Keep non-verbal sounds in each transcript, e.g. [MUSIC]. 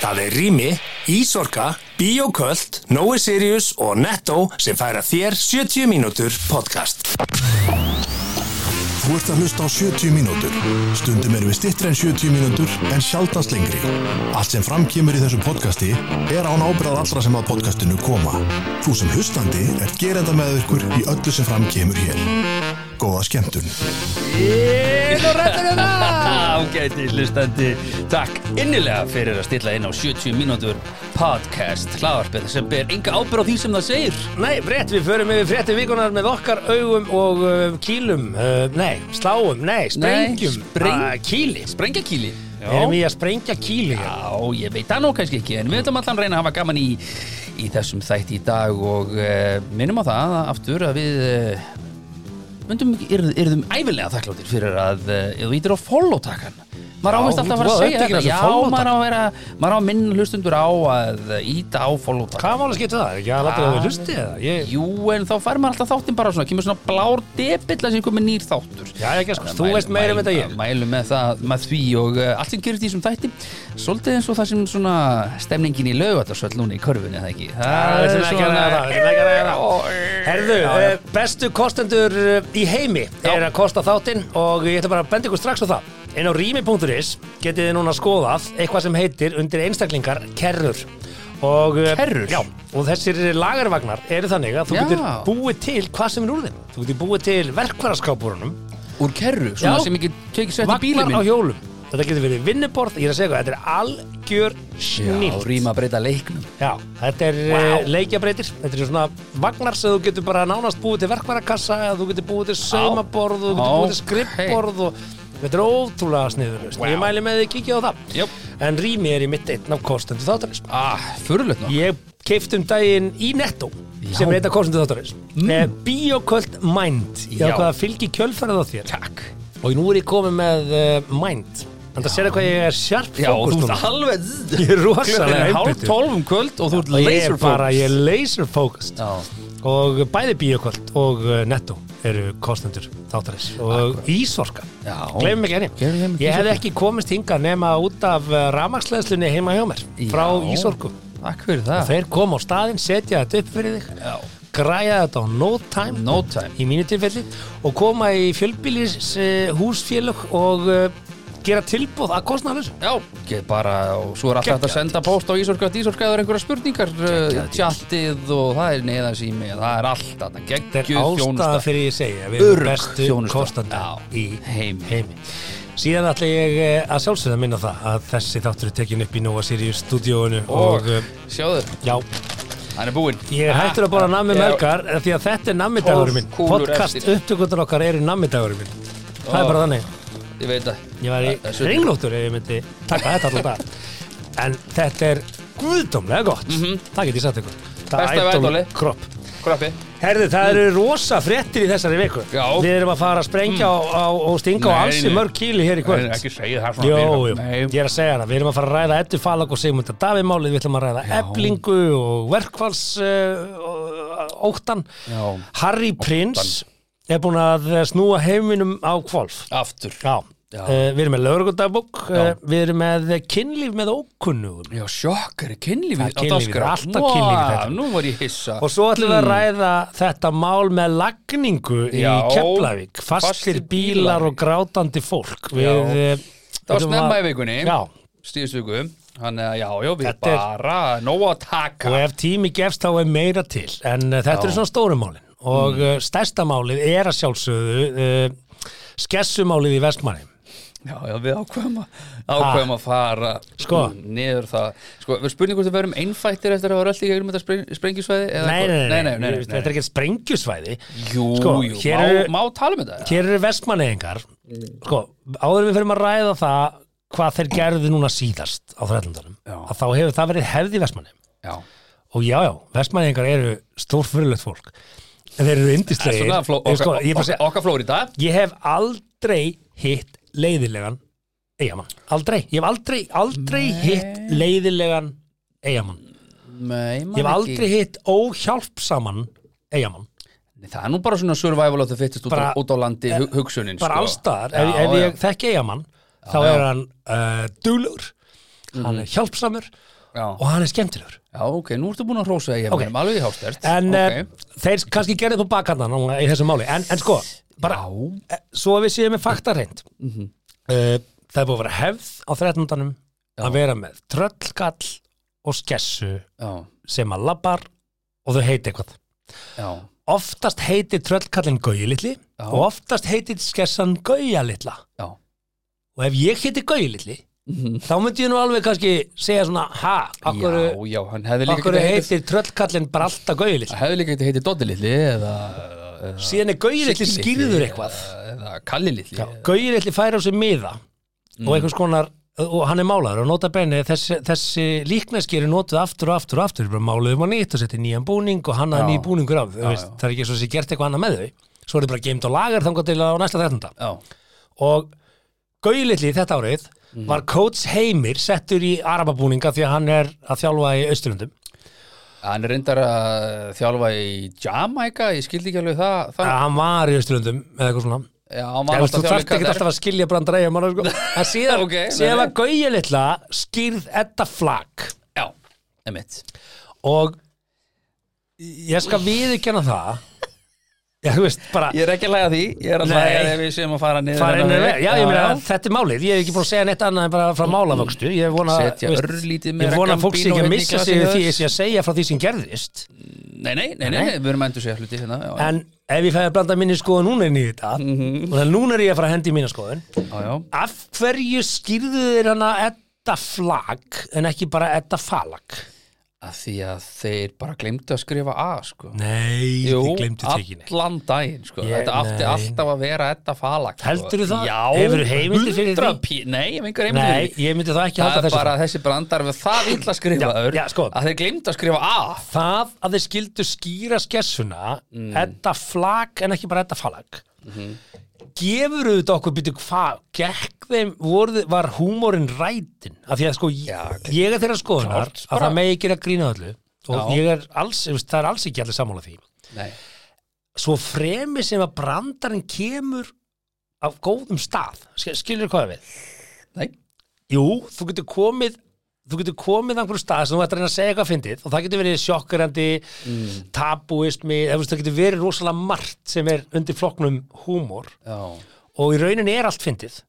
Það er Rými, Ísorka, Bíoköld, Nói Sirius og Netto sem færa þér 70 mínútur podcast. Þú ert að hlusta á 70 mínútur. Stundum erum við stittri en 70 mínútur en sjaldast lengri. Allt sem framkýmur í þessu podcasti er án ábyrðað allra sem að podcastinu koma. Þú sem hlustandi er gerenda með ykkur í öllu sem framkýmur hér. Góða skemmtun. Inn og rættur hérna [LAUGHS] Ágæti hlustandi Takk innilega fyrir að stilla inn á 70 mínútur podcast hlaðarpið sem ber enga ábyrð á því sem það segir Nei, frétt, við förum yfir frétti vikunar með okkar augum og uh, kýlum. Uh, nei, sláum, nei, sprengjum. Nei, spreng- Ah, kýli. Sprengjakíli Erum við að sprengja kýli? hérna? Já, ég veit það nú kannski ekki en við ætlum allan reyna að hafa gaman í, í þessum þætti í dag og uh, minnum á það að aftur að við uh, myndum yrð, yrðum æfilega þakkláttir fyrir að uh, þú ítir á follow-takkan maður ávist alltaf að fara þú að segja þetta já, maður á að vera maður á að minna hlustundur á að íta á follow-takkan Hvað mála skipta það? Ekki að láta það við hlusti eða? Ég... Jú, en þá fær maður alltaf þáttinn bara svona kemur svona blár debill að sem komið nýr þáttur Já, ekki sko, að þú mæl- veist meira um þetta ég. Mælum með það, með því og uh, allt sem gerist í þessum þætti Svolítið eins og það sem svona stemningin í laugatarsvöld núna í körfunni, ekki? Það er ekki að það, að ræða það. Herðu, eh, eh. En á rými.is getið þið núna skoðað eitthvað sem heitir undir einstaklingar kerrur. Og, eh, Kerrur? Já, og þessir lagarvagnar eru þannig að þú Já. getur búið til hvað sem er úr þeim. Þú getur búið til verkvaraskápurunum, Úr kerru, svona Já. sem ekki tekið svett í bílið vagnar á minn hjólum. Þetta getur verið vinnuborð, ég er að segja hvað, þetta er algjör Já, snill. rýma breyta leiknum Já, þetta er wow. leikjabreitir Þetta er svona vagnar sem þú getur bara nánast búið til verkvarakassa þú getur búið til saumaborð þú getur búið til skrippborð og þetta er ótrúlega sniðurlust Vá. Ég mæli með því að kíkja á það. Jöp. En rými er í mitt einn af kostendu þáttarins. Ah, fyrirlegt ná Ég keift um daginn í Netto Já. sem er eitt af kostendu þáttarins mm. Bíoköld Mind. Ég Já. ákvað að fylgi kjölfærið á þér. Takk. Og nú er ég komið með uh, Mind. Þannig að sér hvað ég er sharp Já, þú ert alveg Ég er rosalega er hálf einbeittur. tólf um kvöld og þú ert Og ég er bara, ég er laser focused Já, og bæði bíokvöld og uh, netto eru kostendur þáttarins. Og Ísorka, Já. gleymum ekki henni. Ég hef ekki komist hingað nema út af ramagsleðslunni heima hjá mér frá Já. Ísorku það. Þeir koma á staðinn, setja þetta upp fyrir þig Já, græja þetta á no time no time. í mínu tilfelli og koma í fjölbýlis uh, húsfélög og uh, gera tilbúð að kostnaður Já, get bara, og svo er alltaf hægt að Geggjað. senda post á Ísorka Ísorka eða einhverja spurningar uh, Geggjað. tjaldið og það er neðansými það er allt þarna, Þetta er geggjuð ástæða þjónusta fyrir ég segja við erum Örugg bestu þjónusta. Já. í Heimi. heimi. Síðan ætla ég eh, að sjálfsögða að minna það að þessi þáttur er tekin upp í Nova Sirius stúdíóinu og, og, og sjáðu, já, hann er búinn ég er hættur að bora nammi Já. melgar eh, því að þetta er nammidagurinn minn. Kúlur Podcast eftir. upptökundur okkar eru nammidagurinn minn. Það er bara þannig. Ég veit það Ég var í ringlóttur ef ég myndi taka þetta allan dag. En þetta er guðdómlega gott. Það get ég sagt ykkur. Það. Besta er ædoli. kropp. Krabbi Herði, það eru rosa fréttir í þessari viku. Já. Við erum að fara að sprengja á, á, og stinga á ansi nei. mörg kíli hér í kvöld. Nei, ekki segja það svona Jó, jú, ég er að segja það, við erum að fara að ræða Eddu Falag og Sigmundar Davimálið, við ætlum að ræða eblingu og verkfalls uh, óttan Já. Harry Prince er búin að snúa heiminum á kvolf Aftur. Já, Já. Uh, við erum með uh, Já. við erum með kynlíf með ókunnugum. Já, sjokkar, kynlífið? Það er kynlífið, það er alltaf kynlífið þetta. Nú var ég hissa. Og svo ætlum við að ræða þetta mál með lagningu í. Keflavík. Fastir bílar og grátandi fólk. Við, Það var snemma í vikunni. Viku. Þannig að já, já, við Þetta er- bara Nóg að taka. Og ef tími gefst þá er meira til. En þetta Já. eru svona stórumálin og mm. stærsta málið er að sjálfsögðu uh, skessumálið í Vestmanni Já, já, við ákveðum að ákveðum að fara Sko. niður það. Sko, við spurning hvort við verum einfættir eftir að hafa rölt í gegnum þetta spreng, sprengjusvæði nei nei nei, nei, nei, nei, þetta er ekki sprengjusvæði. Jú, Sko, jú, má, eru- má tala um þetta hér eru Vestmanniðingar sko, áður við fyrir að ræða það hvað þeir gerðu núna síðast á þrætlandunum Já. að þá hefur það verið hefð í Vestmanni Já, og já já, Vestmanniðingar eru stórfyrirlegt fólk en þeir eru það er yndislegir okkar, sko, ég, bara okkar, segja, okkar Flórida ég hef aldrei hitt leiðilegan eigamann, aldrei. Ég hef aldrei, aldrei hitt leiðilegan eigamann Nei, ég hef aldrei hitt óhjálpsaman eigamann Það er nú bara svona survival of the fittest út, Bara- á, út á landi hu hugsunin bara sko. allstaðar, ef, ég þekki eigamann þá já. er hann uh, dúlur hann er hjálpsamur Já, og hann er skemmtilegur já ok, nú ertu búin að hrósa ég Ok. okay. alveg í hástert en okay. okay. þeir kannski gerði upp á bakkandan í þessu máli, en, en sko bara, eh, svo að við séum með faktarreind Mhm. uh, það er búið að vera hefð á 13. að vera með tröllkall og skessu já, sem að labbar og þau heiti eitthvað já oftast heitir tröllkallin Gauji litli Já. og oftast heitir skessan Gauja litla Já. og ef ég heiti Gauji litli Mhm. [LAUGHS] þá myndi ég nú alveg kannski segja svona ha, okkur, Já, já, okkur heitir tröllkallin Gauji litli hefði líka getið heitið Doddi litli eða, eða síðan er Siggi skýrður eitthvað eða, eða Kalli litli Gauji litli færi á sig miða Mm. og einhvers konar og hann er málaður og nota benni þessi, þessi líkneskir er notuð aftur og aftur og aftur. Bara máluðum á nýtt og setja nýjan búning og hann að Já. nýj búningur af veist, það er ekki svo að sé gert eitthvað annað með þau. Svo er það bara geimt á lagar þangar til á næsta 13. Já, og Gauji litli þetta árið Mhm. var coach Heimir settur í arababúninga því að hann er að þjálfa í Austurlundum hann er reyndar að þjálfa í Jamaica, ég skildi ekki alveg það, það hann var í Austurlundum eða eitthvað svona Já, Þú þarft ekki alltaf að skilja brandra eigum sko. [LAUGHS] en síðan, Ok, nei, síðan var Gauji litla skýrð þetta flagg Já, emitt og ég skal viðurkenna það já, veist, bara Ég er ekki að læga því, ég er að læga ef við séum að fara niður fara inn já, ég meina, þetta er málið, ég hef ekki búin að segja neitt annað en bara frá málavöxtu ég vona, að fólk sé ekki að missa sig því þér. ég sé að segja frá því sem gerðist. Nei, nei, nei, nei, við erum að endur segja hluti hérna Já, en ef ég fæði að blanda minni skoðun núna inn í þetta Mhm. og þannig núna er ég að fara að hendi í mína skoðun. Já, af hverju skýrðu þeir hana edda flag en ekki bara edda falag Að því að þeir bara glemdu að skrifa A, sko nei, Jú, þið glemdu það ekki allan daginn, sko Ég- Þetta átti nei. alltaf að vera þetta falag sko. Heldurðu það? Já, Hefurðu heimildir fyrir því? 100 pí- Nei, ég myndi það ekki Það halda er þessu bara fram. þessi brandar við það [CLEARS THROAT] illa skrifaður Já, já, sko. að þeir glemdu að skrifa A það að þeir skildu skýra skessuna Mm. edda flag en ekki bara edda falag Mhm. Gefur auðvitað okkur býtu hvað gekk þeim, voru, var húmórin rætin? Af því að sko Já, ég er þeirra skoðunar klárt, að bara- það megi ekki að grína öllu. Og Já. ég er alls, ég veist, það er alls ekki allir sammála því. Nei, svo fremi sem að brandarinn kemur af góðum stað Sk- skilur hvað við nei, Jú, þú getur komið þú getur komið á einhverju stað sem þú ættir að reyna að segja eitthvað fyndið og það getur verið sjokkerandi Mm. veist, það getur verið rosalega margt sem er undir flokknum húmor. Já. Og í rauninni er allt fyndið.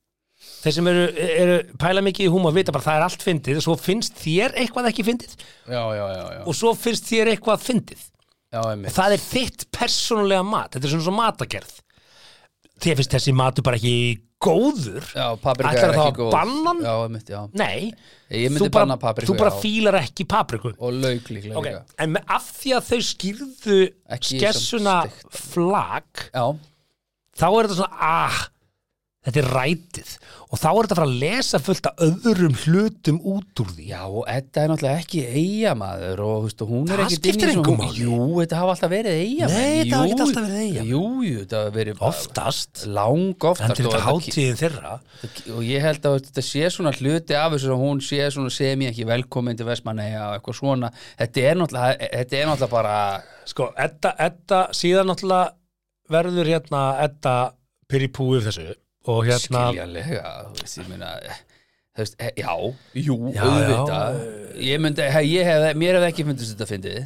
Þeir sem eru, eru pæla mikið í húmor vita bara það er allt fyndið og svo finnst þér eitthvað ekki fyndið. Já, já, og svo finnst þér eitthvað fyndið. Og það er þitt persónulega mat. Þetta er svona svo matagerð þér finnst þessi matur bara ekki góður? Er þá að banna hann? Já, einmitt, já. Nei, þú bara, papriku, þú bara fílar ekki papriku. Og lauk líklega Ok, líka. en af því að þau skýrðu skessuna flag Já, þá er þetta svona, ah þetta er rætið. Og þá er þetta að fara að lesa fullt af öðrum hlutum út úr því. Já, og Edda er náttúrulega ekki eigamaður og veist, hún er Það ekki skiptir engu máli. Jú, þetta hafa alltaf verið eigamenn Nei, þetta hafa Jú, ekki alltaf verið eigamenn. Jú, jú, þetta hafa verið oftast, Lang oftast. Til og þetta þetta- hátíðin þeirra? og ég held að þetta sé svona hluti af þessu að hún sé svona sem ég ekki velkomin til Vestmanneja og eitthvað svona. Þetta er náttúrulega, þetta bara sko, Edda, Edda verður hérna Edda pyrir púið þessu og hérna skiljanlega þú veist, ég meina þú veist, e- já, jú, Já, auðvitað. Ég myndi, he, ég hef, mér hef ekki myndist þetta fyndið.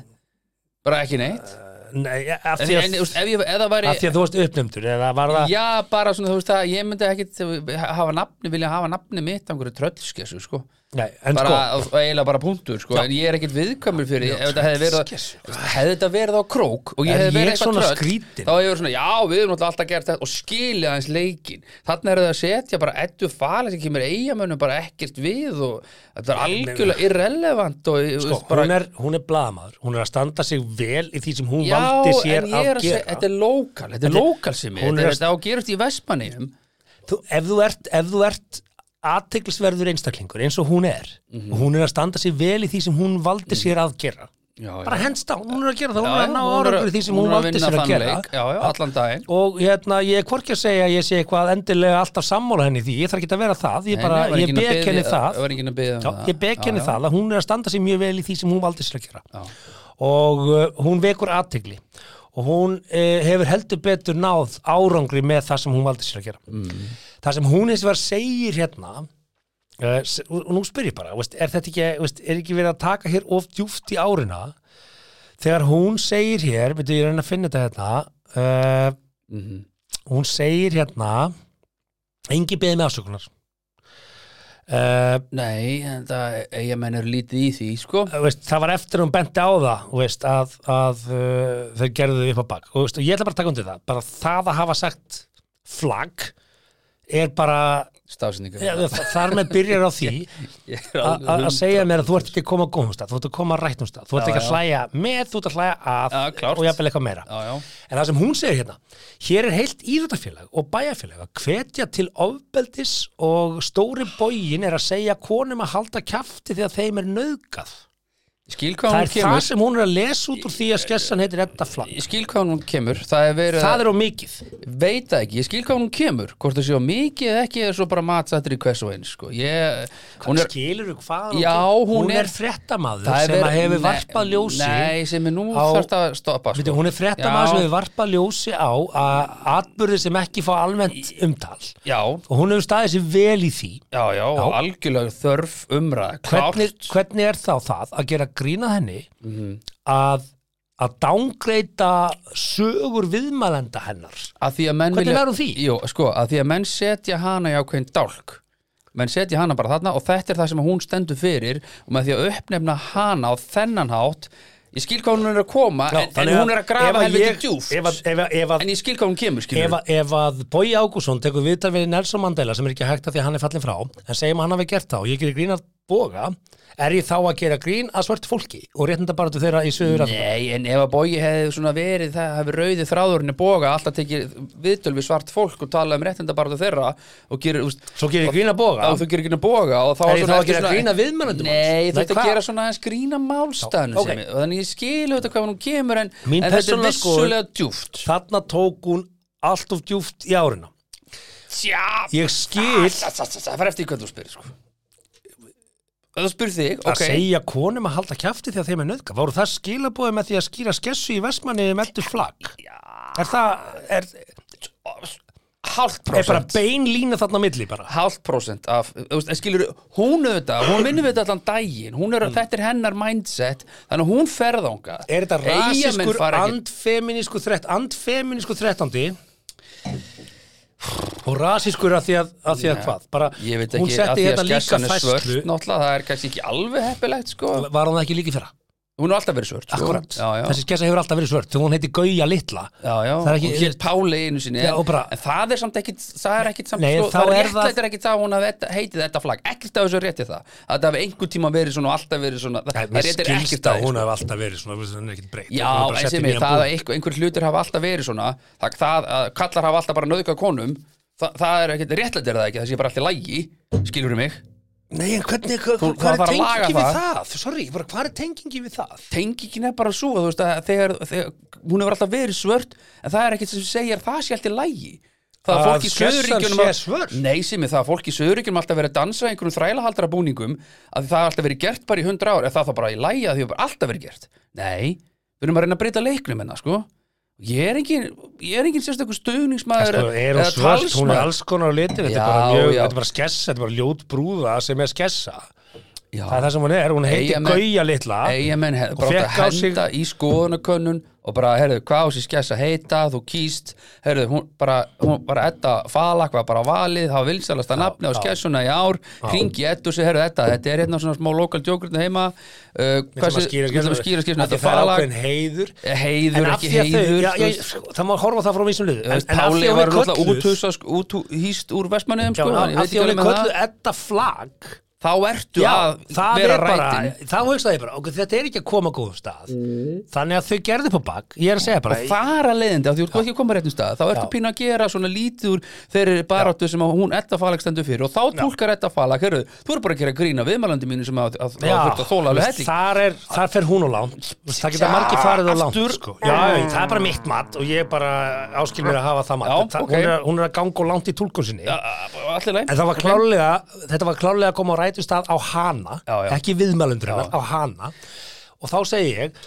Bara ekki neitt. Nei, af en, því en að, þú veist, ef ég, eða væri af því að þú varst uppnefndur eða var það já, bara svona, þú veist það, ég myndi ekki hafa nafni, vilja hafa nafni mitt á einhverju tröllskessu, sko nei, en bara, sko, eiginlega bara punktur sko. en ég er ekkert viðkvæmur fyrir ef þetta hefði verið, skessu. hefði þetta verið á krók og ég hefði verið eitthvað skrýtin? þá hefði ég verið svona, já, við erum alltaf gert þetta og skilja aðeins leikin þannig er það að setja bara ettu fali sem kemur eigamönnum bara ekkert við og þetta er algjörlega irrelevant og sko bara, hún, er, hún er blaðamaður. Hún er að standa sig vel í því sem hún já, valdi sér en að er að segja, gera. þetta er lokal þetta er lokal sem er að- þetta á að gerast í Vestmanniðum þú, ef, þú ert, ef þú ert aðteglisverður einstaklingur eins og hún er Mhm. og hún er að standa sig vel í því sem hún valdi sér að gera já, já. bara henst á, hún er að gera það, hún er að ná hún árangur í því sem hún, að valdi sér að gera já, og hérna, ég er hvorki að segja ég sé eitthvað endilega alltaf sammála henni því, ég þarf ekki að vera það ég, bara, nei, ég bek henni það um það. ég bek henni það að hún er að standa sig mjög vel í því sem hún valdi sér að gera Já. og uh, hún vekur aðtegli og hún uh, hefur heldur betur náð árangri með það sem hún valdi sér að gera Mm. Það sem hún eins og var segir hérna uh, og, nú spyr ég bara, veist, er þetta ekki veist, er ekki verið að taka hér of djúft í árina? Þegar hún segir hér, veitu ég reyna að finna þetta hérna uh, Mhm. hún segir hérna engi beðið með afsökunar. Uh, Nei, en það eiga menn er lítið í því, sko. veist, það var eftir að hún benti á það veist, að, að uh, þau gerðu þau upp á bak. Og, og ég ætla bara að taka undir það bara það að hafa sagt flagg er bara ja, þa- þar með byrjar á því [LAUGHS] að segja mér að þú ert ekki að koma á góðum stað þú ert að koma rættum stað, þú ert ekki að hlæja með, þú ert að hlæja að Já, og jafnvel eitthvað meira. Já, já. En það sem hún segir hérna hér er heilt íþjóttafélag og bæjarfélag að hvetja til ofbeldis og stóri bógin er að segja konum að halda kjafti þegar þeim er hvað það er það kemur. sem hún er að lesa út úr því að skessan heitir Edda Flagg Ég skil hvað hún kemur. Það er verið það er á mikið. Veit það ekki, ég skil hvað hún kemur. Hvort það sé á mikið eða ekki er svo bara matsættir í hvers og eins sko. ég, hún er, skilur þú hvað Já, hún hún er er- er sem verið- hefur varpað ljósi Nei, sem er nú þarft að stoppa sko. Hún er fréttamaður Já. sem hefur varpað ljósi á að atbyrði sem ekki fá almennt umtal. Já, og hún hefur staðið sér vel í því. Já, já, algjörlega þörf umræð hvernig er þá það að gera grínað henni Mhm. að að dángreita sögur viðmælenda hennar Hvernig vilja, hún því? Jú, sko, að því að menn setja hana í ákveðin dálk menn setja hana bara þarna og þetta er það sem hún stendur fyrir og með því að uppnefna hana á þennan hátt ég skil hvað hún er að koma en, en þannig hún er að grafa helviti djúft en ég skil hvað hún kemur ef að, ef að Bói Ágússon tekur viðtal við Nelson Mandela sem er ekki hægt að því að hann er fallin frá en segjum að hann hafi gert það og ég gerir grín að boga er ég þá að gera grín að svört fólki og réttinda bara til þeirra í sögur að Nei, en ef að Bogi hefði svona verið það hefði rauði þráðurinn boga alltaf tekið viðtöl við svart fólk og tala um réttinda bara þeirra og gerir, úst, svo gerir grín að boga og þú gerir ekki boga og þá Er ég þá að gera grín að hans? Nei, þú ert að gera svona aðeins grína málstæðinu Ok. okay. og þannig ég skilu þetta hvað hún kemur en, en þetta er vissulega djúft þarna tók hún allt of djúft í árina Tja, ég skil það fær eftir í hvað þú spyrir sko. Þú spyrir þig, að ok. segja konum að halda kjafti þegar þeim er nöðga voru það skilabóði með því að skýra skessu í vestmanni með eldur flagg? Er það, er, Hálft er bara prósent bein lína þarna milli bara? Hálft prósent af, skilur hún auðvitað, hún vinnur við þetta allan daginn. Hún er, þetta er hennar mindset þannig að hún ferðanga er þetta rasískur andfeminísku þrett andfeminísku þrettandi og rasískur að því að, að, því að hvað? Bara, Ég veit hún ekki, að setti því að hérna líka skessan er svört fæslu náttúrulega, það er kannski ekki alveg heppilegt sko. var það ekki líka í fyrra hún er alltaf verið svört sko. Akkurat, já, já. þessi skessa hefur alltaf verið svört þegar hún heiti Gauja Litla. Já, já, Það er ekki- og hér Páli einu sinni Já, og bara- en það er samt ekkit það er ekkit samt, Nei, sko, þá það er er það- réttlætt er ekkit það að hún hafi þetta- heitið þetta flagg ekkert af þessu er réttið það. Að það hafi einhver tíma verið svona og alltaf verið svona það, það mér réttir skilst ekkert að að hún sko. hefur alltaf verið svona hún er ekkert breytt. Já, Hún er bara en sett í sem nýjan ég, það búning. að einhver, einhver hlutur hafa alltaf verið svona. Það, það að kallar hafa alltaf bara nöðgað konum. Það, það er ekkert réttlætt er það ekki? Það sé bara alltaf lægi, skilur mig Nei, en hvernig, hvað, Þú- hvað það þarf er að laga tengingi við það. það? Sorry, bara hvað er tengingi við það? tengingin er bara svo að þú veist að þegar, þegar hún hefur alltaf verið svört en það er ekkert sem segir það sé alltaf lægi það er Að skessan sé svört? Nei, sem er það, að fólk í söðuríkjunum alltaf verið að dansa í einhverjum þrælahaldara búningum að það er alltaf verið gert bara í hundra ár eða það þá bara í lægi að því hefur alltaf verið gert Nei, við erum að reyna að breyta leiknum enna, sko Ég er engin, ég er engin sérstakur stöðningsmaður Sko, er hún svört, hún er alls konar á litin Þetta er bara mjög, já. þetta er bara skessa Þetta er bara ljót brúða sem er skessa Já. Það er það sem hún er, hún heiti Gauja litla Og fékk á sig- í skoðanakönnun og bara, herðu, hvað á sér skess að heita? Þú kýst, herðu, hún bara hún bara Edda Falak var bara valið það var vilsalasta nafni á já. skessuna í ár. Hringi Eddu sig, herðu, Edda þetta er hérna svona smá lokal djókurinn heima. Uh, Við ætlum að skýra að skessuna Þetta er Falak. ákveðin heiður. Heiður, En af ekki að heiður Það má horfa á það frá vísum liðu Páli að var náttúrulega kölluð úthúsa út, hýst úr vestmanniðum sko, ég veit ekki að alveg með það þá ertu Já, að vera er rætin. þá hugsaði ég bara, ok, þetta er ekki að koma á góðum stað. Þannig að þau gerðu upp á bak Ég er að segja bara, og fara leiðindi, af því þú ert ekki að koma á réttum stað. Þá ertu pínu að gera svona lítið úr þeirri baráttu sem hún Edda Falag stendur fyrir. Og þá tólkar Edda Falag, herru, þú eru bara að gera grína viðmælandi mínu sem að, að, að, Já, að þóla alveg helling. þar, er, þar fer hún á lán Það geta Já, margir farið á lán sko. já, já, það er bara mitt mat og ég bara áskil mér að hafa það mat. Já, það, ok. hún, er, hún er að ganga og langt í túlkun sinni. En það var klálega, þetta var klálega að koma á rætu stað á hana, Já, já. ekki viðmælundur hennar, á hana. Og þá segi ég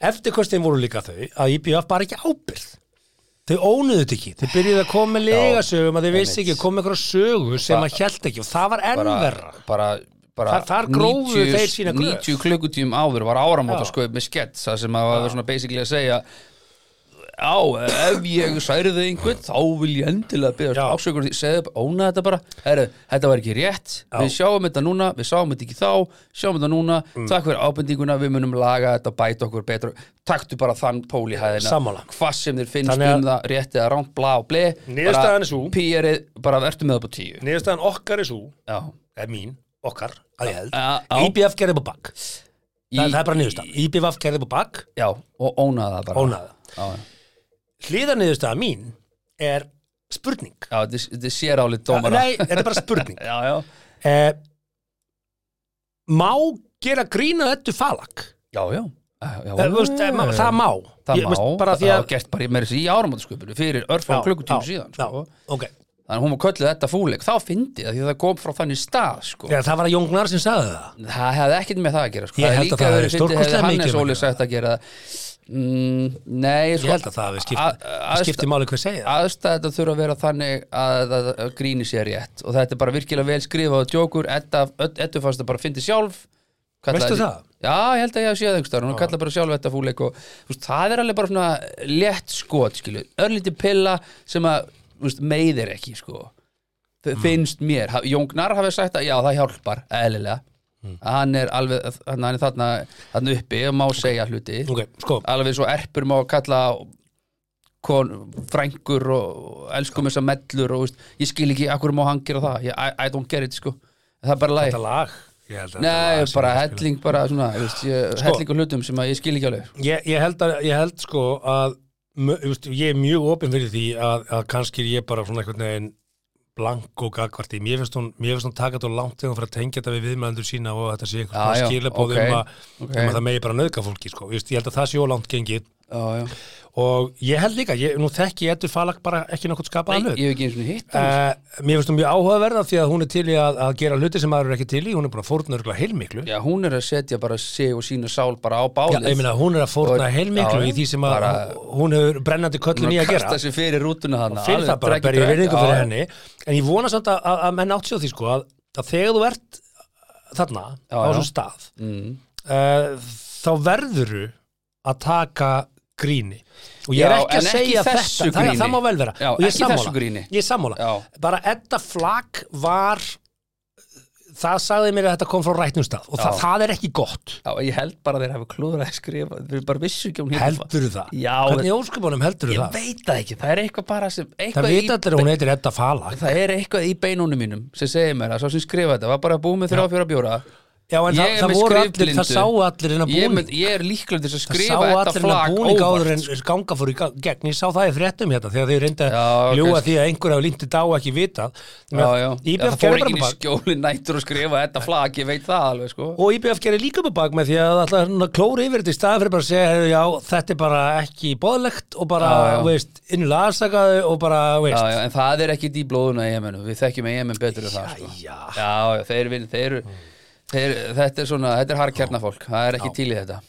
eftirkostin voru líka þau að IBF bara ekki ábyrð þau ónuðu þetta ekki, þau byrjuðu að koma með legasögum að þau vissi ekki, koma með eitthvað sögu sem að hjælt ekki og það var enn bara, bara, bara Þar- þar grófu 90 þeir sína gröf. 90 klukkutíum áður var áramóta skoð með skett það sem að var svona basically að segja á, ef ég særði einhvern þá vil ég endilega Já. ásökur því, segðu bara, óna þetta bara. Heru, þetta var ekki rétt, við sjáum þetta núna við sáum þetta ekki þá, sjáum þetta núna. Mm. takk fyrir ábendinguna, við munum laga þetta bæta okkur betra, taktu bara þann pól í hæðina, hvað sem þér finnst Þannig um það, rétt eða ránt, blá ble er sú. pýrið, bara vertu með það på tíu. Niðurstaðan okkar er svo, já, er mín, okkar, að ég held. Já, já. IBF gerði búið bakk, það, er bara niðurstaðan. IBF gerði búið bakk, Já, og ónaði það bara. Ónaði Já, já. Hlýðarniðurstaðan mín er spurning Já, þetta er sérálið dómara Nei, þetta er bara spurning [LAUGHS] Já, já eh, Má gera grína þetta falag? Já, já, já, já. Eh, þú veist, eh, ma- Það má Það Ég- má, veist, bara því það að var gert bara meira sér í áramótasköpunu fyrir örfá klukkutíma síðan sko. já, ok Þannig að hún var kölluð þetta fúleik Þá fyndi það því að það kom frá þannig stað sko. Já, það var að Jóngnar sem sagði það Það hefði ekkert með það að gera sko. Ég Það held hefði að það hefði fyndið stórkostlega hefði mikið Hannes með Óli það. sagt að gera það mm, Nei, Ég sko, held að það hafi skipt, að- að að- skipti máli hvað segja aðstæða þetta þurfa að vera þannig að, að, að gríni sér rétt. Og þetta er bara virkilega vel skrifað og djókur. Eddu fannst það bara að fyndi sjálf Veistu það? Já, ég held að ég hef séð einhverstaðar hún kallar bara sjálf þetta fúleik og veist, það er alveg bara svona létt skot skilu, örlítið pilla sem að veist, meiðir ekki sko. Mm. finnst mér, Ha- Jón Gnar hafi sagt að já, það hjálpar, eðlilega Mm. hann er alveg, hann er þarna, þarna uppi og má segja hluti. Ok, sko, alveg svo erpur má kalla kon, frængur og elskum þessar mellur og veist, ég skil ekki akkur má hann gera það. Ég, I, I don't get it sko. Það er bara þetta lag? Þetta Nei, lag sem bara helling bara svona, veist, ég, Sko. helling og hlutum sem ég skil ekki alveg. Ég, ég, held að, ég held sko að þú veist, ég er mjög opinn fyrir því að, að kannski ég bara svona einhvern veginn blank og gagvart í mér finnst hún, hún taka þetta langt þegar hún fyrir að tengja þetta við viðmælendur sína og þetta sé eitthvað skilabóð ok, um, að, ok. um að það megi bara nöðga fólki sko. Ég held að það sé ólangt gengið Já, já og ég held líka, ég, nú þekki ég Eddur Falag bara ekki nokkuð skapaða Nei, hlut. ég hef ekki eins og hitt Uh, mér finnst hún mjög áhugaverða því að hún er til í að, að gera hluti sem maður er ekki til í, hún er bara fórna örgulega heilmiklu. Já, hún er að setja bara sig og sína sál bara á Já, bálið ég meina, hún er að fórna Og- heilmiklu já, í því sem að bara- hún hefur brennandi köllun í að gera Kasta sér fyrir rútuna hann fyrir það bara, ber ég virðingu fyrir henni. En ég vona samt að, að, að menn sér því sko að, að Já, já. stað mm. uh, þá verðuru að taka gríni. Og ég er Já, ekki að ekki segja þessu þetta. það, það má vel vera. Já, og ég ekki sammála, ég sammála. Bara Edda Flag var það sagði mér að þetta kom frá rætnum stað. Og það, það er ekki gott. Já, ég held bara að þeir hafa klúður að skrifa Þeir bara vissu ekki um hún heldur það? Já, hvernig óskupunum heldur Ég það? veit það ekki, það er eitthvað bara sem það eitthvað vita allir að hún heitir Edda Falag Það er eitthvað í beinunum mínum sem segir mér að svo sem skrifa þetta var bara búið með þrjá fjóra bjóra já en Ég það, er það með voru allir, það sáu allir ég, búning. mynd, ég er líklega til að það skrifa þetta allir innan flag búning áður en óvart ganga fór í gegn. Ég sá það í fréttum hérna þegar þeir reynda Já, að ljúga kannski. því að einhver hafa líntið dá ekki vitað. Já, já, já, það fór ekki í bara bak skjóli nættur að skrifa þetta flag, ég veit það alveg sko. Og IBF gerir líka upp bak með því að það að klóra yfir þetta í staðan fyrir bara að segja já, þetta er bara ekki bóðlegt og bara, Já, já. veist, innulega afsakaðu og bara, Já, veist. Já, en það er ekki það já. já, já, þeir, þetta er svona, þetta er harkjarnafólk, það er ekki til í þetta.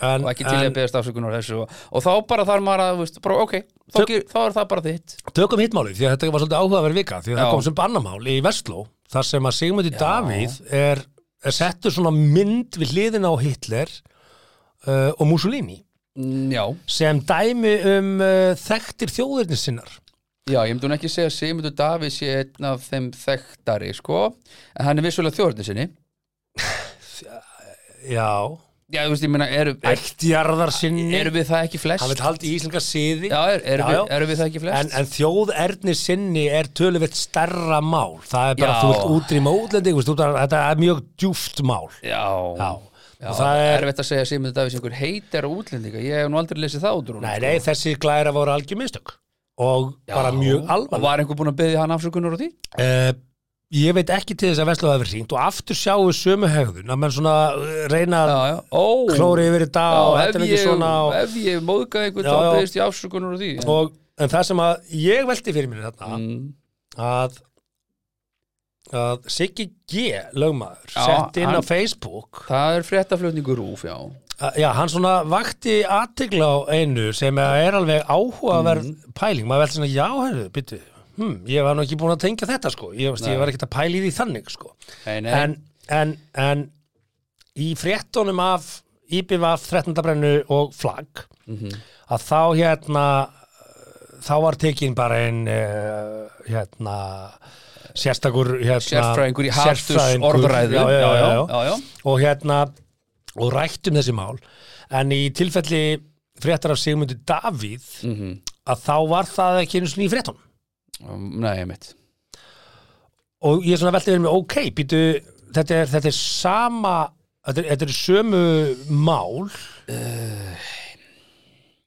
En, og ekki til í að en beðast afsökunar á þessu og, og þá bara þarf maður að, þú veist, bara ok, þá, Tök- ger, þá er það bara þitt. Tökum hittmáli því að þetta var svolítið áhugaverð vika því að það Já. kom sem bannamál í Vestló þar sem að Sigmundi Davíð er, er settur svona mynd við hliðina á Hitler uh, og Mussolini. Mm, Já, sem dæmi um uh, þekktir þjóðirni sinnar. Já, ég myndi hún ekki segja að Sigmundur Davíð sé einn af þeim þekktari, sko. En hann er vissulega þjórni sinni já, Já, þú veist, ég meina, eru er, ættjarðar sinni eru við það ekki flest? hann vil haldi í íslenska siði Já, er, eru, Já, já. Við, eru við það ekki flest? en, en þjóðerni sinni er töluvert stærra mál það er bara Já. þú vilt útrýma útlending þetta er mjög djúft mál Já, Já. Já, það er er- erfitt að segja að Sigmundur Davíðs einhver heitir á útlendinga, ég hef nú aldrei lesið það út úr honum, nei, sko. nei, þessi glæra voru algjör mistök og bara mjög alvarleg var einhver búinn að byggja hann afsökunar á því? uh, ég veit ekki til þess að Vestló hafi verið hringt og aftur sjáu sömu hegðun að menn svona uh, reyna að klóri yfir þetta já, og þetta er ekki svona og, ef ég móðgaði einhvern þá já. byggðist ég afsökunar á því. Og, en það sem að ég velti fyrir mér þarna mm, að að Siggi G. lögmaður sett inn á hann- Facebook Það er fréttaflutningur rúf, já. Já, hann svona vakti aðtigla á einu sem er alveg áhugaverð Mhm. pæling, maður veldi svona, já, herru, byttu hm, ég var nú ekki búin að tengja þetta, sko ég, veist, ég var ekkert að pæli því þannig, sko Nei, nei. en, en, en í fréttunum af IBVF 13. brennu og flagg Mhm. að þá hérna þá var tekin bara einn uh, hérna sérstakur hérna, Sérfræðingur í sérfræðingur, orðræðu já, já, já, og hérna og rættum þessi mál en í tilfelli fréttar af Sigmundur Davíð Mhm. að þá var það ekki einu svona í fréttunum Um, Nei, ég mitt og ég er svona veltið verið með ok, býtu þetta er, þetta er sama þetta er, þetta er sömu mál.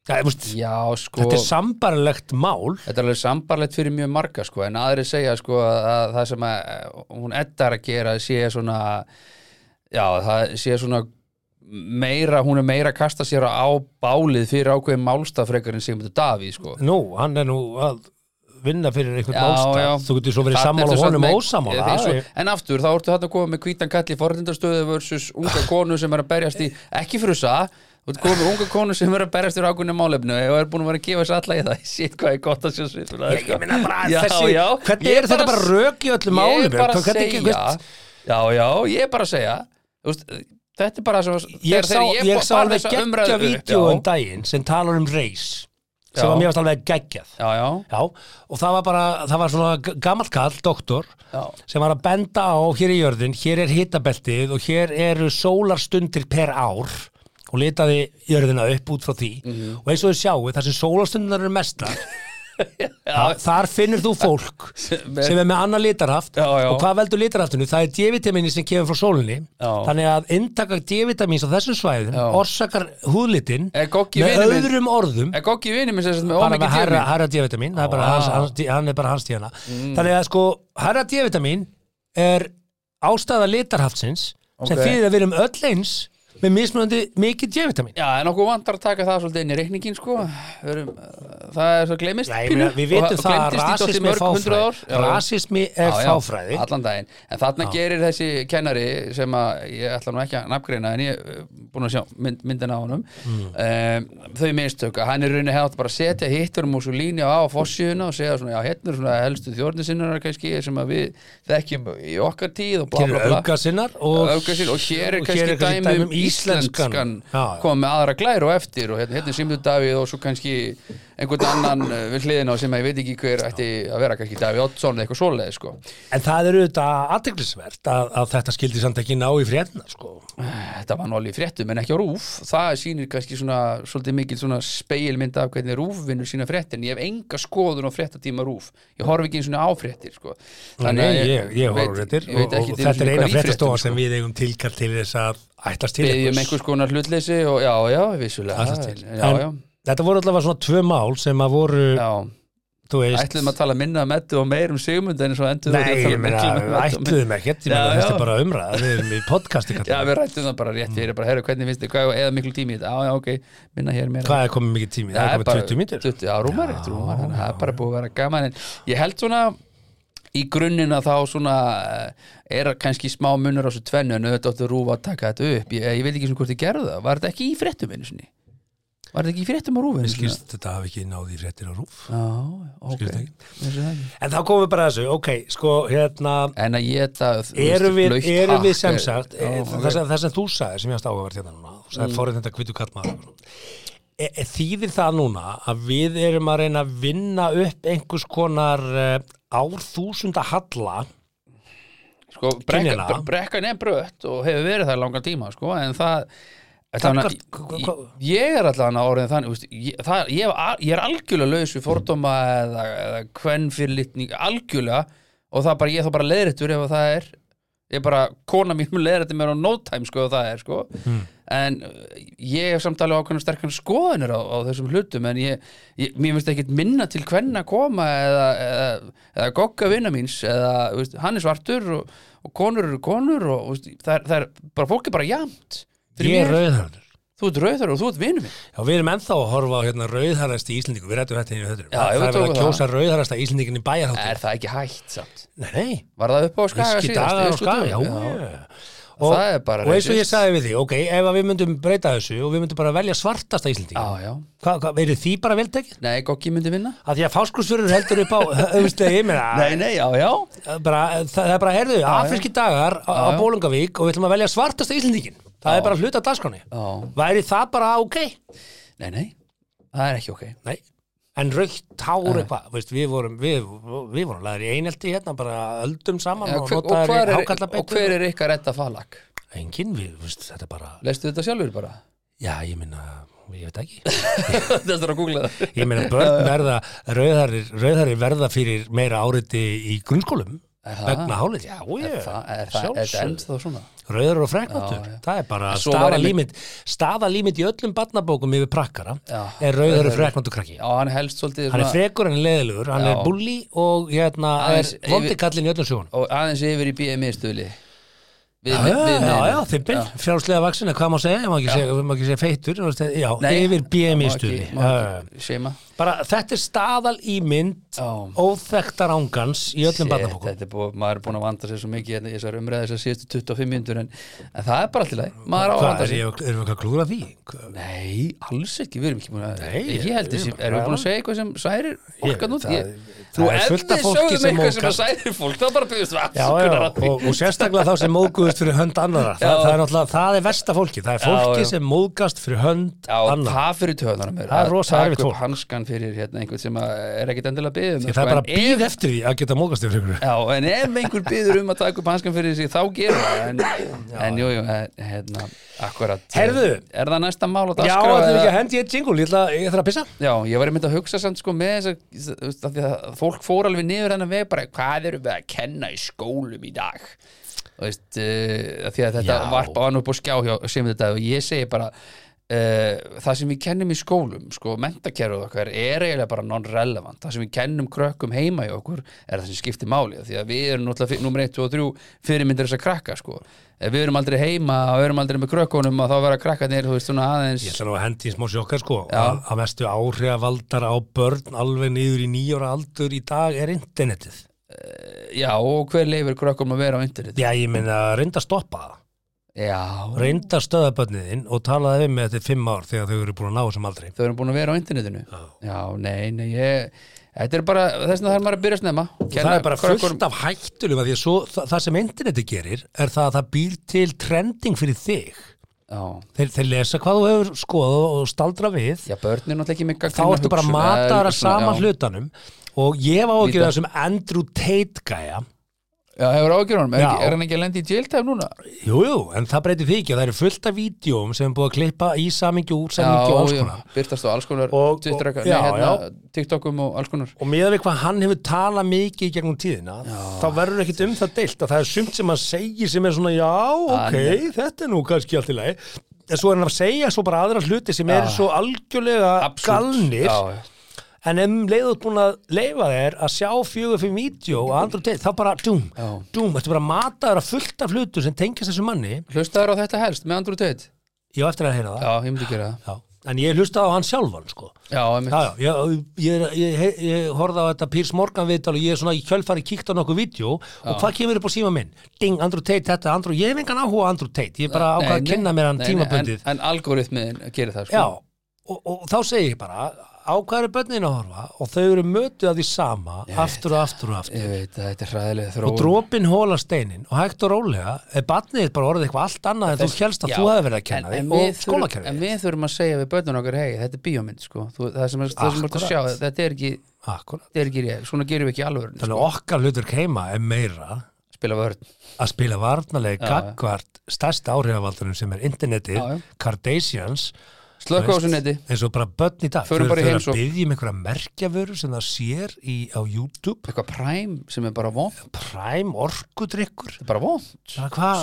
Ja, veist, Já, sko. þetta er sambarlegt mál. Þetta er alveg sambarlegt fyrir mjög marga sko, en aðri segja sko, að það sem að eh, hún eddar að gera sé svona já, það sé svona meira, hún er meira að kasta sér á bálið fyrir ákveðin málstafrekar en Sigmundur Davíð sko. nú, hann er nú að vinna fyrir einhvern málstað. þú getur svo verið sammála ertu honum og Ég- ég- er- En aftur, þá ertu þarna að koma með hvítan kall í forrindastöðu versus unga [LAUGHS] konu sem er að berjast í ekki frusa, þú ert komið með unga konu sem er að berjast í ákveðinu málefnu og er búin að vera að gefa sér alla í það. [LAUGHS] Sitt hvað er gott að sjá svip ég, ég meina bara Já, þessi, já. hvernig Ég er þetta bara rök í öllum Ég málum er bara að segja. Já, já, ég er bara að segja Þetta er bara ég sá, ég alveg geggja vídeo um daginn sem talar um reis sem var varst alveg geggjað já, já, Já, og það var bara, það var svona g- gamall kall, doktor, já. sem var að benda á hér í jörðin, hér er hitabeltið og hér eru sólarstundir per ár og litaði jörðina upp út frá því Mhm. og eins og þau sjáu, þar sem sólarstundunar eru mestar [LAUGHS] þar, þar finnur þú fólk sem er með annað litarhaft. Já, já. og hvað veldur litarhaftinu? Það er D-vitamini sem kemur frá sólinni. Já. þannig að inntaka D-vitamins á þessum svæðum orsakar húðlitin Er Goggi með öðrum orðum. Er Goggi vinni minn sem sagt með ómikið herra, herra D-vitamin er bara hans, hans, hann er bara hans tíðana þannig að sko, herra D-vitamin er ástæða litarhaftsins sem Ok. þýðir að við erum öll eins með mismunandi mikið D-vitamin Já, en okkur vantar að taka það svolítið inn í reikningin sko. Við erum, uh, Það er svo gleymist Já, meina, við vitum það að rasismi er fáfræði. rasismi er Já, já, fáfræði. allan daginn. En þarna gerir þessi kennari sem að ég ætla nú ekki að nafngreina en ég er búin að sjá mynd, myndina á honum Mm. um, þau mistök að hann er rauninni átt bara að setja hittur um Mussolini á fossíðuna og segja svona já, hérna er svona helstu þjórnisinnar kannski sem við þekkjum í okkar tíð og bla hér bla er bla aukasinnar og, Öfgasin, og hér er kannski kannski dæmi um íslenskan. Já, koma með aðra glær og eftir og hérna, hérna Simdur Davíð og svo kannski einhvern annan uh, við hliðina á sem ég veit ekki hver ætti að vera kannski Davíð Oddsson eða eitthvað svoleiði sko. en það er auðvitað aðteglisvert að, að þetta skildi samt ekki ná í frétna sko. þetta var alveg í fréttum en ekki á rúf það sýnir kannski svona svolítið mikil svona speilmynd af hvernig rúf vinnur sína fréttin ég hef enga skoðun á fréttatíma rúf ég horf ekki eins og á fréttir sko. Nei, ég, ég horf fréttir og, og þetta er eina fréttastofa sem sko. við eigum tilkall til þess að ætlast til einhvers. Þetta voru allavega svona tvö mál sem að voru, já. ætluðum að tala minna um Eddu og meir um Sigmund en svo endur Nei, ég meina, ætluðum ekkert, ég meina, þetta er bara umræða, við erum í podcasti Já, við rættum það bara rétt fyrir bara, herru, hvernig finnst þið, eða miklu tími í þetta, já, já, ok, minna hér meira. Hvað er komið mikið tími? Það er komið 20 mínútur. 20, já, rúmar, rétt rúmar, að það er bara búið að vera gaman en ég held svona í grunninn að þá svona eh, er kannski smá munur á þessu tvennu en auðvitað rúfa að taka þetta upp. Ég, ég veit ekki sem hvort þið gerðu það, var þetta ekki í fréttum einu sinni? Var þetta ekki í fréttum á rúfinu? Mér skilst þetta hafi ekki náði í fréttir á rúf. Já, ok, Skilst ekki. Vissi það ekki. En þá komum við bara þessu, ok, sko, hérna, En að ég þetta erum við, erum við sem sagt, já, e, ok. það, sem, það sem þú sagði, sem ég hast áhugavert hérna núna, þú sagði mm. fórið þetta kvitu kallmaður, e, e, þýðir það núna að við erum að reyna að vinna upp einhvers konar uh, árþúsunda halla, sko, brekkan er brött og hefur verið það langan tíma sko, en það Þannig, hva- ég, er allan að orðin þannig úst, ég, það, ég, ég er algjörlega laus við fordóma eða, eða hvern fyrir litning algjörlega og það bara, ég er þá bara leiðrættur ef það er ég er bara, kona mín mun leiðrættur mér á no time sko ef það er sko. En uh, ég hef samt alveg ákveðna sterkan skoðanir á, á þessum hlutum en ég, ég mér finnst ekkit minna til hvern að koma eða, eða, eða gogga vinna míns eða þú veist, hann er svartur og, og konur eru konur og þú veist, það, er, það er bara, fólk er bara jamt Fyrir ég er rauðhörður. Þú ert rauðar og þú ert vinur minn Já, við erum ennþá að horfa á hérna rauðharðast í Íslendingu, við rættum þetta inn í. Já, það er að kjósa rauðharðasta Íslendingin í bæjarháttu. Er það ekki hægt samt? Nei, nei, Var það upp á skaga síðast? já, já. og, Það er bara og eins og ég sagði við því, ok, ef við myndum breyta þessu og við myndum bara velja svartasta hvað, verið því bara vel tekið? Nei, Goggi myndi vinna að því að fáskursfjörður heldur upp á [LAUGHS] ég meina nei, já, já bara, það, er bara, heyrðu, já. afriski dagar á, á. Bólungavík og við ætlum að velja svartasta Íslendingin það er bara hluta af dagskráni væri það bara ok? Nei, nei, það er ekki ok. Nei, en raukt hár eitthvað, við vorum við, við vorum laður í einelti hérna bara öldum saman ja, og hver, og, hver er, og hver er ykkar redda falag? engin, við, veist, þetta er bara Leistu þetta sjálfur bara? já, ég minna, ég veit ekki. [LAUGHS] Ég minna, börn verða rauðarir, verða fyrir meira áriti í grunnskólum? Vegna hálið, já, ég Er er er svona? rauður og já. það er bara staðalímit staðalímit í öllum barnabókum yfir prakkara Já. er rauður og freknóttur krakki. Já, hann er hann er frekur en leðilegur, hann Já. er bulli og hérna er vondikallin í öllum sjónum og aðeins yfir í BMI stuðli. Við, Já, já, já, þippin, frjálslega vaksin, hvað má segja, ég má ekki segja, feitur, já, yfir BMI stuði. Seima Bara, þetta er staðal í mynd óþekktar ángans í öllum er búið, maður er búin að vanda sér svo mikið hérna í þessar umræði þessar síðustu 25 mínútur en, en það er bara alltaf leið, maður á að vanda er sér erum við eitthvað að klúra því? Nei, alls ekki, við erum ekki búin að Nei, Ég held þessi, erum við búin að segja eitthvað sem særir fólk að nút það- Ég- það Þú er ef fullt af við fólki sögum eitthvað sem særir fólk þá bara byggðust við afsökunar og, sérstaklega þá sem móðgust fyrir hönd annara. Er það er versta fólki. Það móðgast fyrir það Það hérna, einhvern sem að er ekkit endilega byggðum Því það er bara býð eftir því að geta móðgast yfir ykkur. Já, en ef einhver byður um að taka upp hanskan fyrir sig þá gerum það en, en jú, jú, eh, hérna, akkurat Heyrðu. Er það næsta mál á Já, þetta er ekki að hendi ég jingle, ég ætla, að pissa. Já, ég var einmitt að hugsa samt sko með þess að, að fólk fór alveg niður hennar veg bara hvað eru við að kenna í skólum í dag þú veist, uh, því að þetta Já. varpa hann upp á skjá hjá sem þetta og ég segi bara það sem við kennum í skólum sko, mentakerfið okkar er eiginlega bara non-relevant, það sem við kennum krökkum heima í okkur er það sem skiptir máli því að við erum náttúrulega nummer 1, 2 og 3 fyrirmyndir þess að krakka sko ef við erum aldrei heima og erum aldrei með krökkunum að þá vera krakkarnir, þú veist, svona aðeins Ég ætla nú að hendi í smá sjokkar sko Já. að, að mestu áhrifavaldar á börn alveg niður í nýjóra aldur í dag er internetið. Já, og hver leifir krökkum að vera á internet? Já, reynda að stoppa það. Já, Reynda að stöða börniðin og talaði við með þetta í fimm ár þegar þau eru búin að ná þessum aldrei. þau eru búin að vera á internetinu Já. Já, nei, nei, ég Þetta er bara, þess vegna þarf maður að byrja snemma Og það er bara fullt af að því að svo, það, það sem interneti gerir er það að það býr til trending fyrir þig. Já, Þeir, þeir lesa hvað þú hefur skoðað og staldra við já börnin náttúrulega ekki með þá ertu bara mataðar að sama hlut hlutanum og ég var ágjörð Líta. þessum Andrew Tate gæja Já, hefur ágjör honum, er, Já. er hann ekki að lendi í jailtime núna? Jú, jú, en það breytir því ekki að það eru fullt af vídjóm sem er búið að klippa í samingi úr samingi og alls konar byrtast á alls konar Og- og- já, hérna, TikTokum og alls konar og miðað við hvað hann hefur talað mikið í gegnum tíðina, þá verður ekkit um það deilt að það er sumt sem hann segir sem er svona já, ok, Hann- þetta er nú kannski allt í lagi en svo er hann að segja svo bara aðra hluti sem Já. eru svo algjörlega Absúrt. galnir Já, já. En ef um leiðut búin að leifa þér að sjá fjögur fyrir vídeo og andru teit, þá bara dúm, Já. dúm, þetta bara mataður að fullt af hlutu sem tengist þessu manni Hlustaður á þetta helst með Andrew Tate? ég á eftir að heyra það Já, ég myndi gera það Já. en ég hlusta á hann sjálfan sko Já. Já, já, ég, ég, ég, ég, horfði á þetta Pírs Morgan viðtal og ég er svona í kjölfari kíkt á nokkuð vídeo og hvað kemur upp á síma minn? Ding, Andrew Tate, þetta, Andrew, ég hef engan áhuga á Andrew Tate, ég er bara ákvað að Nei, kynna mér hann tímabundið. En, en algoritmiðin gerir það, sko Já, og, og þá segi ég bara, á hvað eru börnin að horfa og þau eru mötuð að því sama, aftur og aftur og aftur. Ég veit að er Og dropin hóla steinin og hægt og rólega er barnið bara orðið eitthvað allt annað en þú helst að Já, þú hefði verið að kenna en, en og skólakerfið. En við þurfum að segja við börnun okkar hei, þetta er bíómynd sko. Það sem, er að sjá, þetta er ekki er ekki svona gerum við ekki alveg Þannig sko. að okkar hlutur keima er meira spila vörn að spila já. gagvart stærsta áhrifavaldunum sem er internetið, Já, slökku á þessu neti. eins og bara börn í dag. Þau eru að byggja um einhverja merkjavöru sem það sér í, á YouTube. Eitthvað præm sem er bara vond Prime orkudrykkur. Þetta er bara vond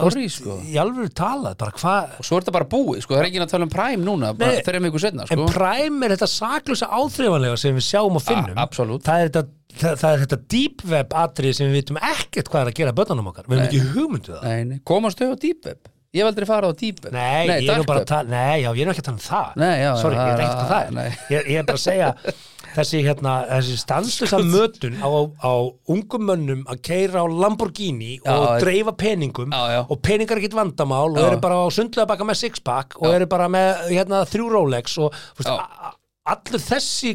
Sorry, sko. í alvöru talað bara hvað, og svo er þetta bara búið, sko, það er ekki að tala um præm núna bara þreim ykkur setna, en sko. Prime er þetta saklusa áþreifanlega sem við sjáum og finnum. A- absolutt. það er þetta Það, það er þetta deep web atrið sem við vitum ekkert hvað er að gera börnunum okkar. Við hefum ekki hugmyndu það. Nei, nei. komast þau á deep web ég hef aldrei farið á deep web Nei, ég er bara að tala, nei, já, ég er ekki að tala um það. Nei, já, Sorry, ég er er- ekkert að það nei. ég, ég er bara að segja [LAUGHS] þessi, hérna, þessi stanslösa mötun á, á ungum mönnum að keira á Lamborghini Já, og dreifa peningum og peningar er ekkert vandamál og eru bara á sundlega baka með sixpack og eru bara með hérna, þrjú Rolex og þú allur þessi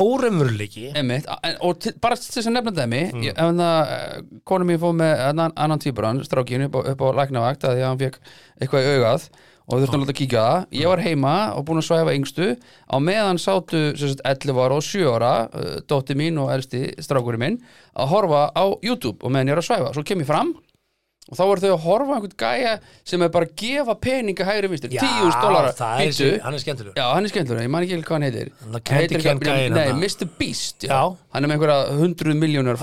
óremurleiki og bara til þess að nefna dæmi Mm. ég, ef það, konum mér fóð með annan, annan týpuran, strákin upp á, upp á læknavakt að því að hann fekk eitthvað í augað og við þurftum að láta kíkja það. Ég var heima og búin að svæfa yngstu. Á meðan sátu sagt, 11 ára og 7 ára uh, dótti mín og elsti strákurinn minn að horfa á YouTube og meðan ég er að svæfa. Svo kem ég fram og þá voru þau að horfa einhvern gæja sem er bara að gefa peninga hægri vinstir, 10.000 dólara hann er skemmtilegur Já, hann er skemmtilega, ég man ekki hvað hann heitir Hann Heitir gæinn Nei. Mr. Beast já. Já. Hann er með einhverja hundruð miljónur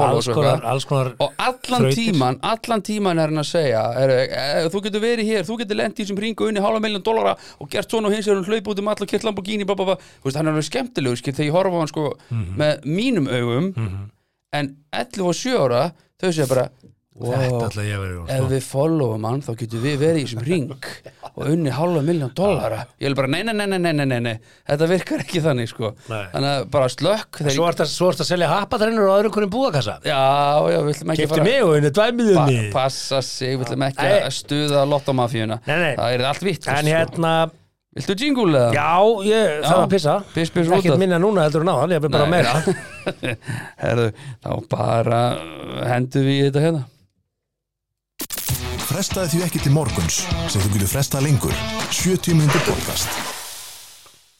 og allan tíman, allan tíman er hann að segja er, er, Þú getur verið hér, þú getur lent í þessum ringu unni hálfa miljón dólara og gert svona og hins er hann hlaup út um all og kert Lamborghini bá, bá, bá. Veist, Hann er alveg skemmtilegur skil, þegar ég horfa hann sko Mhm. með mínum augum en 11 og 7 ára þau segja bara þetta wow, ætla ég að vera ef við followum hann þá getum við verið í þessum ring og unni hálfa miljón dollara. Ég vil bara nei, nei, nei, nei, nei, nei, nei, nei þetta virkar ekki þannig sko. Nei. þannig að bara slökk þegar svo ert að, selja happatrennur og öðrum hverjum búðakassa já, já, við ætlum ekki og henni dvæmiðunni pa passa sig, við ætlum ekki Nei. að stuða lottomafíuna það er allt vitt en hérna, viltu jingle eða? já, ég þarf að pissa. Piss, piss, út ekkert minna núna heldur en áðan, ég er bara meira. [LAUGHS] Herðu, þá bara hendur við í þetta hérna Frestaði því ekki til morguns sem þú getur frestað lengur. 70 mínútur podcast.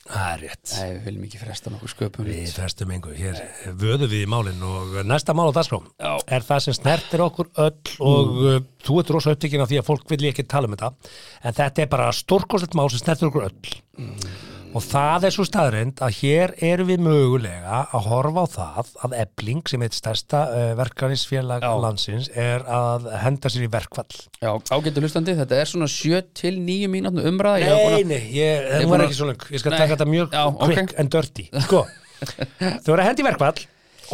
Það er rétt. Nei, við viljum ekki fresta nokkuð sköpum. Við festum engu, hér vöðum við í málinn og næsta mál á dagskrá Já. er það sem snertir okkur öll og mm. þú ert rosa upptekinn af því að fólk vil ekki tala um þetta en þetta er bara stórkostlegt mál sem snertir okkur öll og það er svo staðreind að hér erum við mögulega að horfa á það að Ebling sem er eitt stærsta uh, verkanisfélag Já. landsins er að henda sér í verkfall. Já, ágættu hlustandi, þetta er svona 7 til 9 mínútnu umræða. Ég var búin Nei, að- nei, ég, er það búin var ekki svo lengur Ég skal Nei. taka þetta mjög Já, ok. quick and dirty. Sko, þau eru að hendi verkvall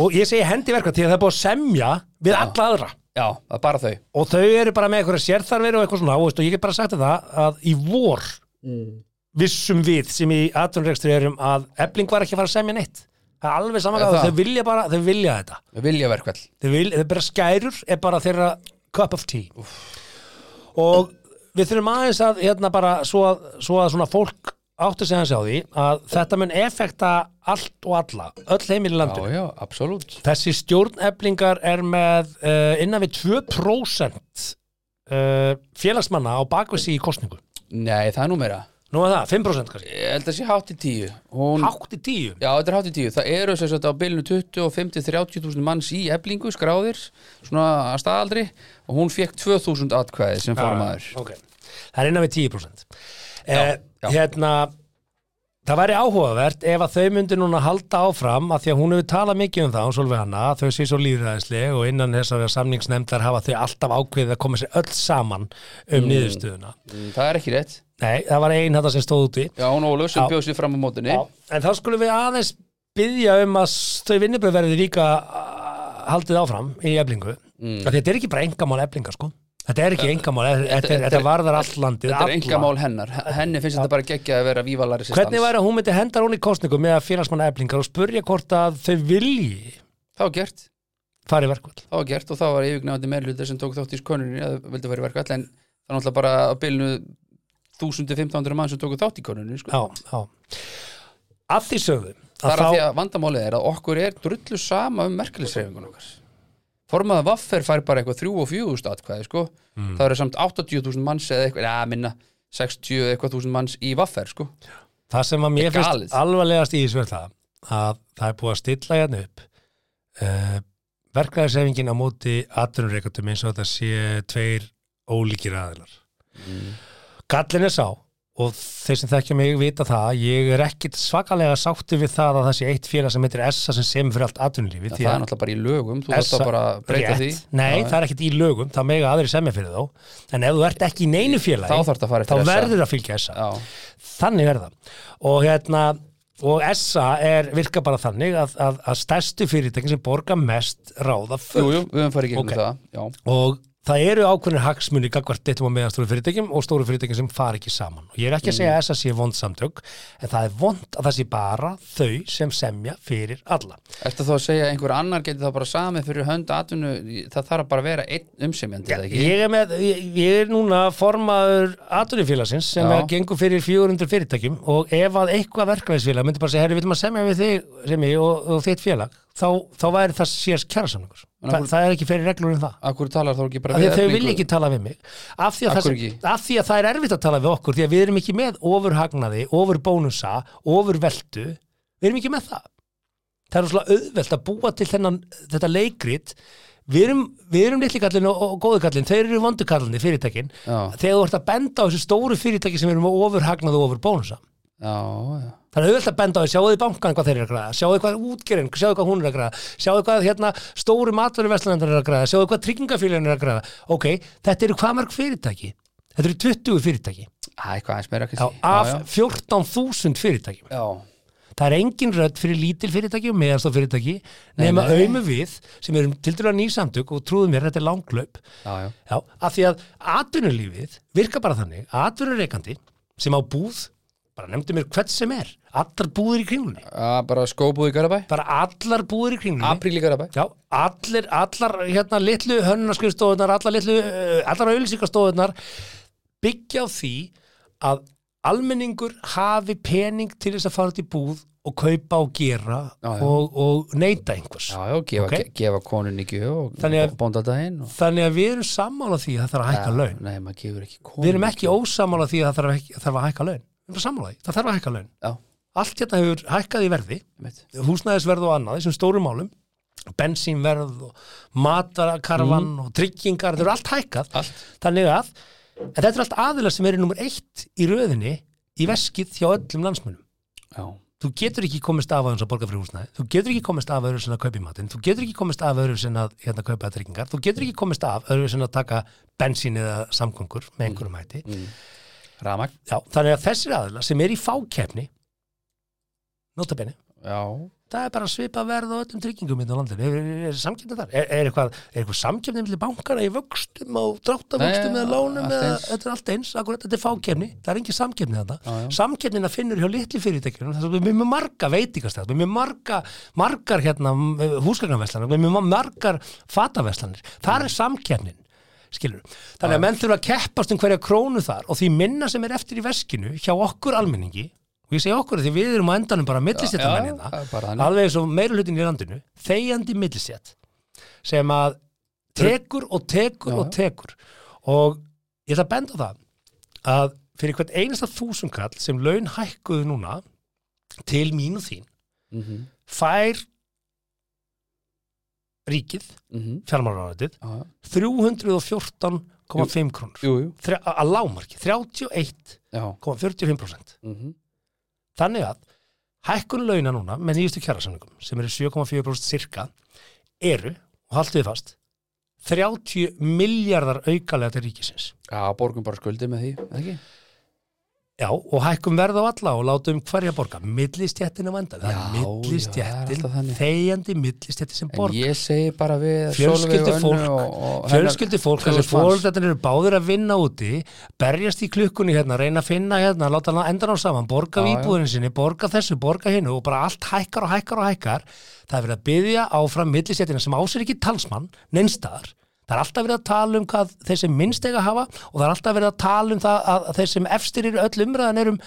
og ég segi hendi verkvall því að það er búið að semja við alla aðra. Já, það er bara þau. Og þau eru bara með eitthvað sérþarfir og eitthvað svona og, veist, og ég get bara sagt þetta að í vor vissum við sem í atvinnurrekstri erum að ebling var ekki að fara að semja neitt. Það er alveg Er saman að þau vilja bara þau vilja þetta. Við vilja verkvall þau, vilja, þau bara skærur er bara þeirra cup of tea. Og við þurfum aðeins að hérna bara svo að, svo að svona fólk áttu sig hans á því að þetta mun effekta allt og alla, öll heimil í Já, landinu. Já, absolutt. Þessi stjórneflingar er með uh, innan við 2% uh, félagsmanna á bakvisi í kostningu Nei, það er nú meira nú er það, 5% kannski. Ég held að sé hátt í 10 Hún... hátt í 10 Já, þetta er hátt í 10 Það eru sem sagt á bylunu 25-30.000 manns í eblingu skráðir svona að staðaldri og hún fekk 2.000 atkvæði sem formaður. ok, það er innan við 10% eh, já. hérna það væri áhugavert ef að þau myndi núna halda áfram að því að hún hefur talað mikið um það hún Solveig Hanna, þau sé svo líðræðisleg og innan þessari samningsnefndar hafa þau alltaf ákveðið að koma sér öll saman um niðurstöðuna. Mm, Það er ekki rétt nei, það var ein þetta sem stóð úti. Já, hún Óluf sem Já. bjóð sér fram á mótunni Já, en þá skulum við aðeins byggja um að þau vinnubröð verði líka haldið áfram í eblingu mm. þetta er ekki bara engamál eblinga sko. Þetta er ekki engamál, þetta, varðar all landið Þetta er alla. enga mál hennar Henni finnst þetta bara geggja að vera vívalari sér hvernig væri að hún myndi henda hún í kostningu með að félagsmanna eblingar og spurja hvort að þau vilji Það var gert. Það var gert og það var yfirgnefandi meðlutur sem tók þátt í skonuninni að vildi vera verkvall en það er náttúrulega bara á bylnu 1000-1500 mann sem tóku þátt í konuninni sko. já, já að því sögðu Það er að að því þá, að vandamálið er að okkur er drullu sama um merkilisreifingun okkar Formaða vaffer fær bara eitthvað 3 og 4 atkvæði sko. Mm. Það eru samt 80.000 manns eða eitthvað, ja, minna 60 eða eitthvað þúsund manns í vaffer sko. það sem að mér finnst alvarlegast í þessu það að það er búið að stilla hérna upp uh, verklæðisefingin á móti atvinnureikatum eins og þetta sé tveir ólíkir aðilar gallin er sá og þeir sem þekkja mig vita það að ég er ekkit svakalega sáttu við það að það sé eitt félag sem heitir ESSA sem semur fyrir allt atvinnulífi Það er náttúrulega bara í lögum Þú þarft SA að bara breyta rétt. því Nei, Já, það er ekkit í lögum, það mega aðri semja fyrir þá. En ef þú ert ekki í neinu félagi Þá þá verður að fylgja ESSA. Þannig er það. Og hérna og ESSA er virka bara þannig að, að, að stærstu fyrirtækin sem borga mest ráða jú, full jú, við höfum farið í gegnum Ok. það Já, og það eru ákveðnir hagsmunni gagvart dittum og meðan stóru fyrirtækjum og stóru fyrirtækjum sem fara ekki saman. Og ég er ekki að segja að þess að sé vond samtök en það er vond að það sé bara þau sem semja fyrir alla. Ertu þá að segja að einhver annar getur þá bara samið fyrir hönd atvinnu, það þarf bara að vera einn umsemjandi, eða ekki? ég er, með, ég, ég er núna formaður atvinnufélagsins sem Já. er gengur fyrir 400 fyrirtækjum og ef að eitthvað verkefæðisfélag myndi bara segja, herri, við við þá, þá væri það sérst kjærasamningur En Þa, það er ekki fyrir reglur um það. Akkur talar þá ekki bara að þau vilja ekki tala við mig. Af því sem, af því að það er erfitt að tala við okkur því að við erum ekki með ofurhagnaði, ofurbónusa ofurveltu, við erum ekki með það. Það er svona auðvelt að búa til þennan, þetta leikrit. Við erum, við erum litli kallin og, og góðu kallin, þeir eru vondu kallin fyrirtækin, Já, þegar þú ert að benda á þessu stóru fyrirtæki sem eru með ofurhagnaði og ofurbónusa. Já, já Það er auðvelt að benda á því, sjáu þið bankan hvað þeir eru að græða, sjáu þið hvað útgerinn, sjáu þið hvað hún er að græða, sjáu þið hvað hérna stóru matverðurverslanandar er að græða, sjáu þið hvað tryggingafélagin er að græða. Ok, þetta eru hvað mörg fyrirtæki? Þetta eru 20 fyrirtæki Æ, eitthvað aðeins meira já, kannski af já, 14.000 fyrirtækjum. já. Það er engin rödd fyrir lítil fyrirtæki og meðanstof fyrirtæki nema auðmu við sem erum til dæla nýsamtök og trúðu mér, þetta er langlaup. já, já. Já, af því að þannig, atvinnureikandi sem á búð, bara nefndu mér hvert sem er, allar búðir í kringlunni. Já, bara skóbúð í Garabæ. Bara allar búðir í kringlunni. Apríl í Garabæ. Já, allir, allar hérna litlu hönnunarskristofunar, allar litlu uh, allar auðlýsingastofunar byggja á því að almenningur hafi pening til þess að fara í búð og kaupa og gera Já, já. Og, og neyta einhvers. Já, já, gefa, Ok. ge gefa konunni gjöf og, og bóndadaginn og... Þannig að við erum sammála því að það þarf að hækka laun. Nei, maður gefur ekki konunni Við erum ekki ósammála því að það þarf að hækka laun Við erum sammála því, það þarf að hækka laun. Já, Allt hérna hefur hækkað í verði. Húsnæðisverð og annað, þessum stórum málum. Bensínverð og matarakarfan og tryggingar, þetta eru allt hækkað. Mm. Allt. þannig að en þetta er allt aðilar sem eru nummer eitt í röðinni í veskið hjá öllum landsmönnum. Já, þú getur ekki komist af að þess að borga fyrir húsnæði. Þú getur ekki komist af sem að kaupa í matinn. Þú getur ekki komist af sem að hérna, kaupa tryggingar. Þú getur ekki komist af sem að taka bensín eða samgöngur með einhverjum hætti ramag Já, þannig að þessir aðilar sem er í fákefni notabenni Já, það er bara svipa verð á öllum tryggingum inn á landinu, er, er, er samkjöfni þar? Er, er eitthvað, er eitthvað samkjöfni millir bankana í vöxtum og dráttavöxtum eða allt eða, þetta er allt eins, akkurat, þetta er fákjöfni það er engin samkjöfni þetta, samkjöfnina finnur hjá litli fyrirtækjum, þess að við erum með marga veitingastæð, með marga margar hérna húsgagnarveslanar við erum með margar fataveslanir það er samkjöfnin skilur þannig að menn þurfa að keppast um hverja krónu þar og því minna sem er eftir í veskinu hjá okkur almenningi og ég segi okkur því við erum á endanum bara bara þannig. alveg eins og meira hlutin í landinu þegjandi millistjætt sem að tekur og tekur Já, og tekur. Og ég ætla að benda það að fyrir hvert einasta þúsundkall sem laun hækkuðu núna til mín og þín mhm, fær ríkið, mhm. fjármálaráðið Já, 314,5 krónur. Að lámarki, 31,45% Já, mhm. Þannig að hækkun launa núna með nýjustu kjærasamningum sem eru 7,4% cirka eru, og haldið fast 30 miljardar aukalega til ríkisins. Já, borgum bara skuldi með því, ekki? Já, og hækkum verð á alla og látum hverja borga. Millistjættin á vandan. Það er er millistjættin, þegjandi millistjættin sem En borga. ég segi bara við Fjölskyldu Sólveig fólk, og, og Fjölskyldi fólk, þessi 2000 manns. fólk eru báðir að vinna úti, berjast í klukkunni hérna, reyna að finna hérna, láta hann endan á saman, borga výbúðurinn sinni, borga þessu, borga hinnu og bara allt hækkar og hækkar og hækkar. Það er verið að byggja áfram millistjættina sem ásir ekki talsmann, neinstaðar. Það er alltaf verið að tala um hvað þeir sem minnst eiga að hafa og það er alltaf verið að tala um það að, þeir sem efstir eru öll umræðan er um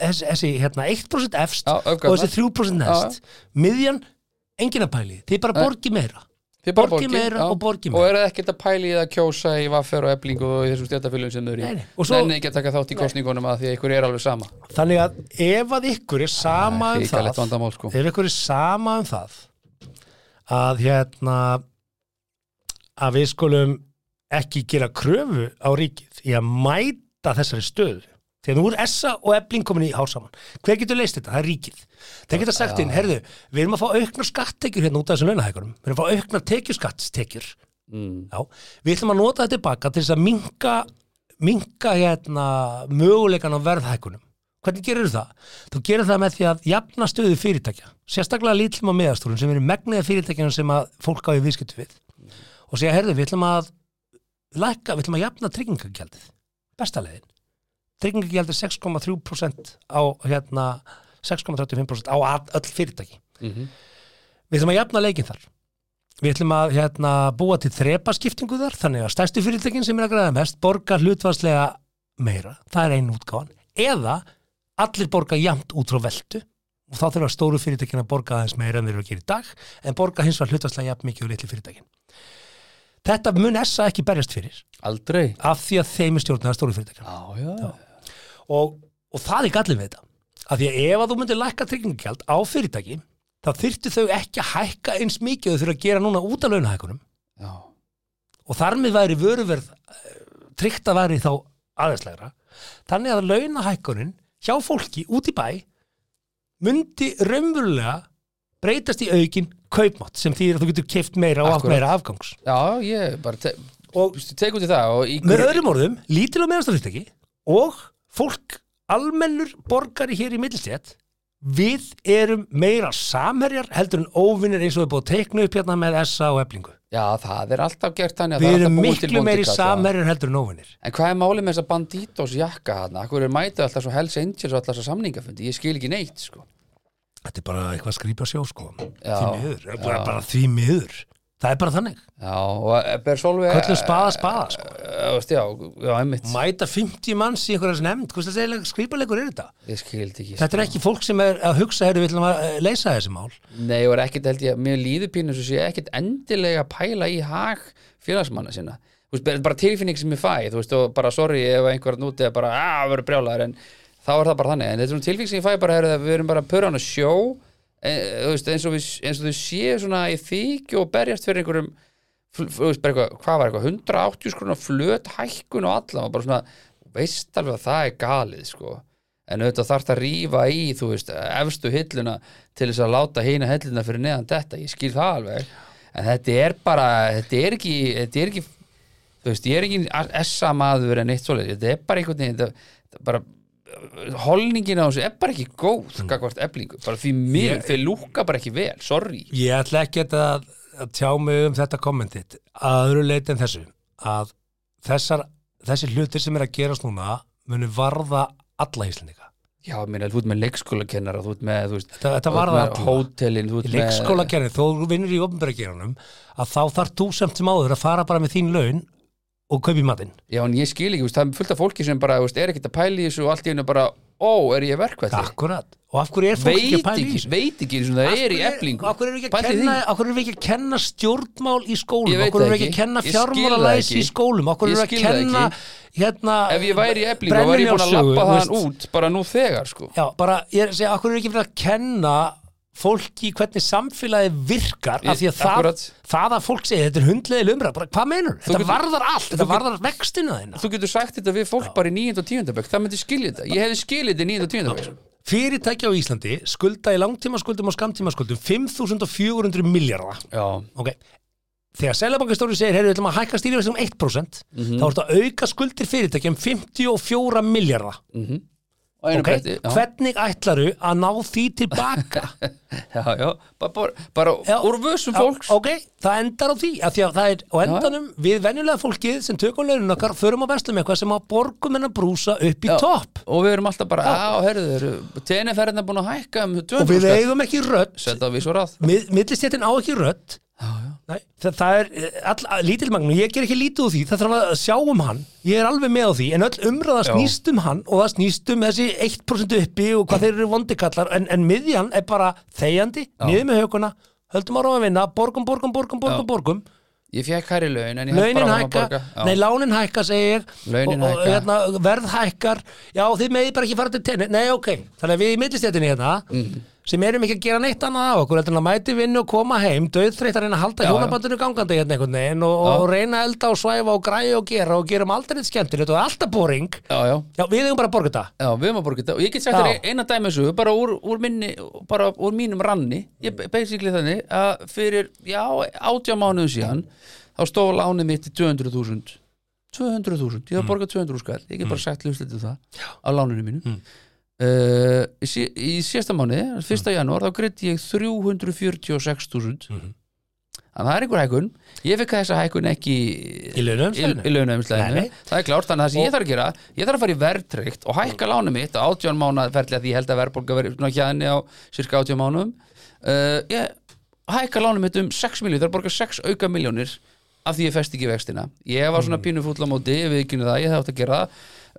þessi, hérna, 1% efst Já, og þessi 3% næst. Miðjan, engin að pæli, þið bara Nei. borgi meira. Þið bara borgi borgið, meira já. og borgi Og meira. eru það ekkert að pæli í það að kjósa í vaffer og eblingu og þessum stjættafélum sem þau eru Nei, í nei. Og svo- Nenni ekki að taka þátt í kostningunum að því að ykkur er alveg sama Þannig að ef að ykkur er sama um það sko ef ykkur er sama um það að hérna að við skulum ekki gera kröfu á ríkið í að mæta þessari stöðu að nú er Essa og Ebling komin í hásaman hver getur leist þetta? Það er ríkið þeir geta sagt inn, herðu, við erum að fá auknar skattekjur hérna út af þessum launahækurum við erum að fá auknar tekjuskattstekjur mm. Já, við ætlum að nota þetta tilbaka til þess að minka, minka hérna, möguleikan á verðhækunum. Hvernig gerir það? Þú gerir það með því að jafna stöðu fyrirtækja, sérstaklega lítlum á meðastúrum sem eru megniða fyrirtækjana sem að fólk á í viðskiptu við og segja, herðu, við ætlum að lækka, við ætlum að jafna tryggingagjaldið. Besta leiðin. Tryggingagjaldið 6,3% á hérna 6,35% á öll fyrirtæki. Mhm. við ætlum að jafna leikin þar. Við ætlum að hérna, búa til þrepaskiptingu þar þannig að stærstu fyrirtækin sem er að græða mest borga hlutvarslega meira. Það er einu útgáfan. Eða allir borga jafnt út frá veltu. Og þá þurfa stóru fyrirtækin að borga aðeins meira en þeir eru að gera í dag en borga hins vegar hlutvarslega jafnt mikið og litli fyrirtækin þetta mun essa ekki berjast fyrir. Aldrei. Af því að þeim er stjórnaða stóru fyrirtækin Já, já, og, og það er gallin við þetta. Af því að ef að þú myndir lækka tryggingagjald á fyrirtæki þá þyrftu þau ekki að hækka eins mikið og þau þurfa að gera núna út af launahækunum já. og þar með væri vöruverð tryggt að væri þá aðeinslegra. Þannig að launahækunin hjá fólki út í bæ myndi raunverulega breytast í aukin kaupmátt sem þýðir að þú getur keift meira og átt meira afgangs Já, ég bara te og út í það með öðrum orðum, lítil og meðanstafyrirtæki og fólk almennur borgari hér í millistjætt við erum meira samherjar heldur en óvinnir eins og við að teikna upp hérna með SA og eflingu Já, það er alltaf gert þannig að við það er erum til miklu meiri samherjar heldur en óvinnir En hvað er málið með þessa bandítos jakka þarna? Akkur er mætið alltaf svo Hells Angels og alltaf þessa samningafundi? Ég skil ekki neitt, sko. Þetta er bara eitthvað að skrýpa sjó sko því miður, já. bara, bara því miður það er bara þannig, Já, köllum spaða spaða sko. Já, veist, já, mæta 50 manns í einhverjas nefnd hvað það skrýpalegur er þetta? Ekki. þetta er ekki fólk sem er að hugsa heyrðu, við ætlum að eh, leysa þessi mál Nei, og er ekkit held ég, mér líður pínu svo sé ekkit endilega að pæla í hag félagsmanna sinna. Veist, bara- tilfinning sem ég fæ, þú veist, og bara sorry ef einhver núti er bara, að, verður brjálæður, en þá er það bara þannig. En þetta er svona tilfinning sem ég fæ bara, að við erum bara að pöra hann að sjó, e, þú veist, eins og, og þau séu svona í þykju og berjast fyrir einhverjum, eitthvað, hvað var eitthvað, 180 skrona flöt hækkun og alla, og bara svona, veist alveg að það er galið, sko. En auðvitað þarf það að rífa í þú veist, efstu hilluna til þess að láta hina hilluna fyrir neðan þetta ég skil það alveg, en þetta er bara þetta er ekki, þetta er ekki þú veist, ég er ekki essa maður en eitt svoleið, þetta er bara einhvern veginn þetta bara holningin á þessu er bara ekki góð mm. gagvart eblingu, bara því mér, Ég- þeir lúka bara ekki vel, sorry Ég ætla ekki að, að tjá mig um þetta kommentit að öðru leiti en þessu að þessar, þessi hlutir sem er að gerast núna munu varða alla íslendinga. já, minna, þú ert með leikskólakennara þú ert með, þú veist, Þetta, þetta varða hótelin þú ert með leikskóla gerði, þó þú vinnur í ofnbærageranum að þá þarf þú samt sem áður að fara bara með þín laun og kaupi matinn. Já, en ég skil ekki, veist, það er fullt af fólki sem bara, veist, er ekkert að pæla í þessu og allt í hennu bara, ó, er ég verkvætti? Akkurat. Og af hverju er fólk ekki að Veit ekki, þessu? veit ekki eins og það er í eblingu. Af hverju erum við ekki að Pældu í kenna, því. af hverju erum við ekki að kenna stjórnmál í skólum? Veit Af hverju erum við ekki að ekki. kenna ekki. í skólum? Af hverju erum við að kenna hérna Ef ég væri í eblingu, þá var ég búin að lappa veist. út, bara nú þegar, sko. Já, bara, ég er að segja, af hverju er ekki verið að kenna fólki hvernig samfélagi virkar af því að það, það að fólk segja, þetta er hundleiðil umræð bara, hvað meinur? Þetta getur- varðar allt, þetta varðar vextinu þeina Þú getur sagt þetta við fólk bara í 9. og 10. bekk, það myndi skilja þetta. Ég hefði skiljið þetta í 9. og 10. bekk. sko. Fyrirtæki á Íslandi skulda í langtímaskuldum og skamtímaskuldum 5.400 miljardar Já, ok, þegar Sælabankastóri segir heyrðu, við ætlum að hækka stýrifæstum um 1% Mhm. þá er þetta auka skuldir fyrirtæki um 54 miljardar og einu ok, bretti. Já, hvernig ætlaru að ná því tilbaka [LAUGHS] já, já, bara, bara, bara Já. úr vössum Já, fólks. ok, það endar á því því að það er á endanum við venjulega fólkið sem tökum launin okkar förum að vestlum eitthvað sem á borgum en að brúsa upp í Já. topp Og við erum alltaf bara, á, herðu, TNF-ferðina búin að hækka um 200 og við eigum ekki rödd Setta á ekki Já, já. Nei, það, það er eh, all, lítilmagn og ég ger ekki lítið úr því, það þarf að sjá um hann ég er alveg með á því, en öll umræða snýst um hann og það snýst um þessi 1% uppi og hvað þeir eru vondikallar en, en miðjan er bara þegjandi niður með höguna, höldum ára að vinna borgum, borgum, borgum, borgum, borgum. Ég fekk hærri laun en ég launin bara áfram að borga. Nei lánin hækka segi ég. Launin og, og hérna, verð hækkar. Já þið megið bara ekki fara til tenni nei ok, þannig að við í millistjættinni hérna Mhm. Sem erum ekki að gera neitt annað á okkur heldur en að mæti vinnu og koma heim döðþreytt að reyna að halda hjónabandinu gangandi hérna einhvern veginn og, og reyna að elda og svæfa og græja og gera og gerum aldrei neitt skemmtilegt og alltaf boring. Já, já. já við eigum bara að borga þetta. Já, við erum að borga þetta. Og ég get sagt þér eina dæmi þessu bara úr, úr minni, bara úr mínum ranni. Ég basically þannig að fyrir, já, átjá mánuðum síðan þá stóð lánið mitt í 200.000 200.000, ég hef borgað 200 skall. Ég get bara sagt hlustið um það á láninu mínu. Mm. Í, sí, í síðasta mánuði, 1. janúar þá greitt ég 346.000 Þannig að það er einhver hækkun. Ég fikk þessa hækkun ekki Í nei. Það er klárt, þannig að það sem ég þarf að gera Ég þarf að fara í verðtryggt og hækka lánu mitt á 18 mánuð ferli að ég held að verðbólga verið svona hjaðinni á cirka 18 mánuðum. Uh, Ég hækka lánu mitt um 6 miljónir, það er að borga 6 auka miljónir af því ég festi ekki vextina. Ég var svona pínu fúll á móti, ég við ekki það, ég þátt að gera það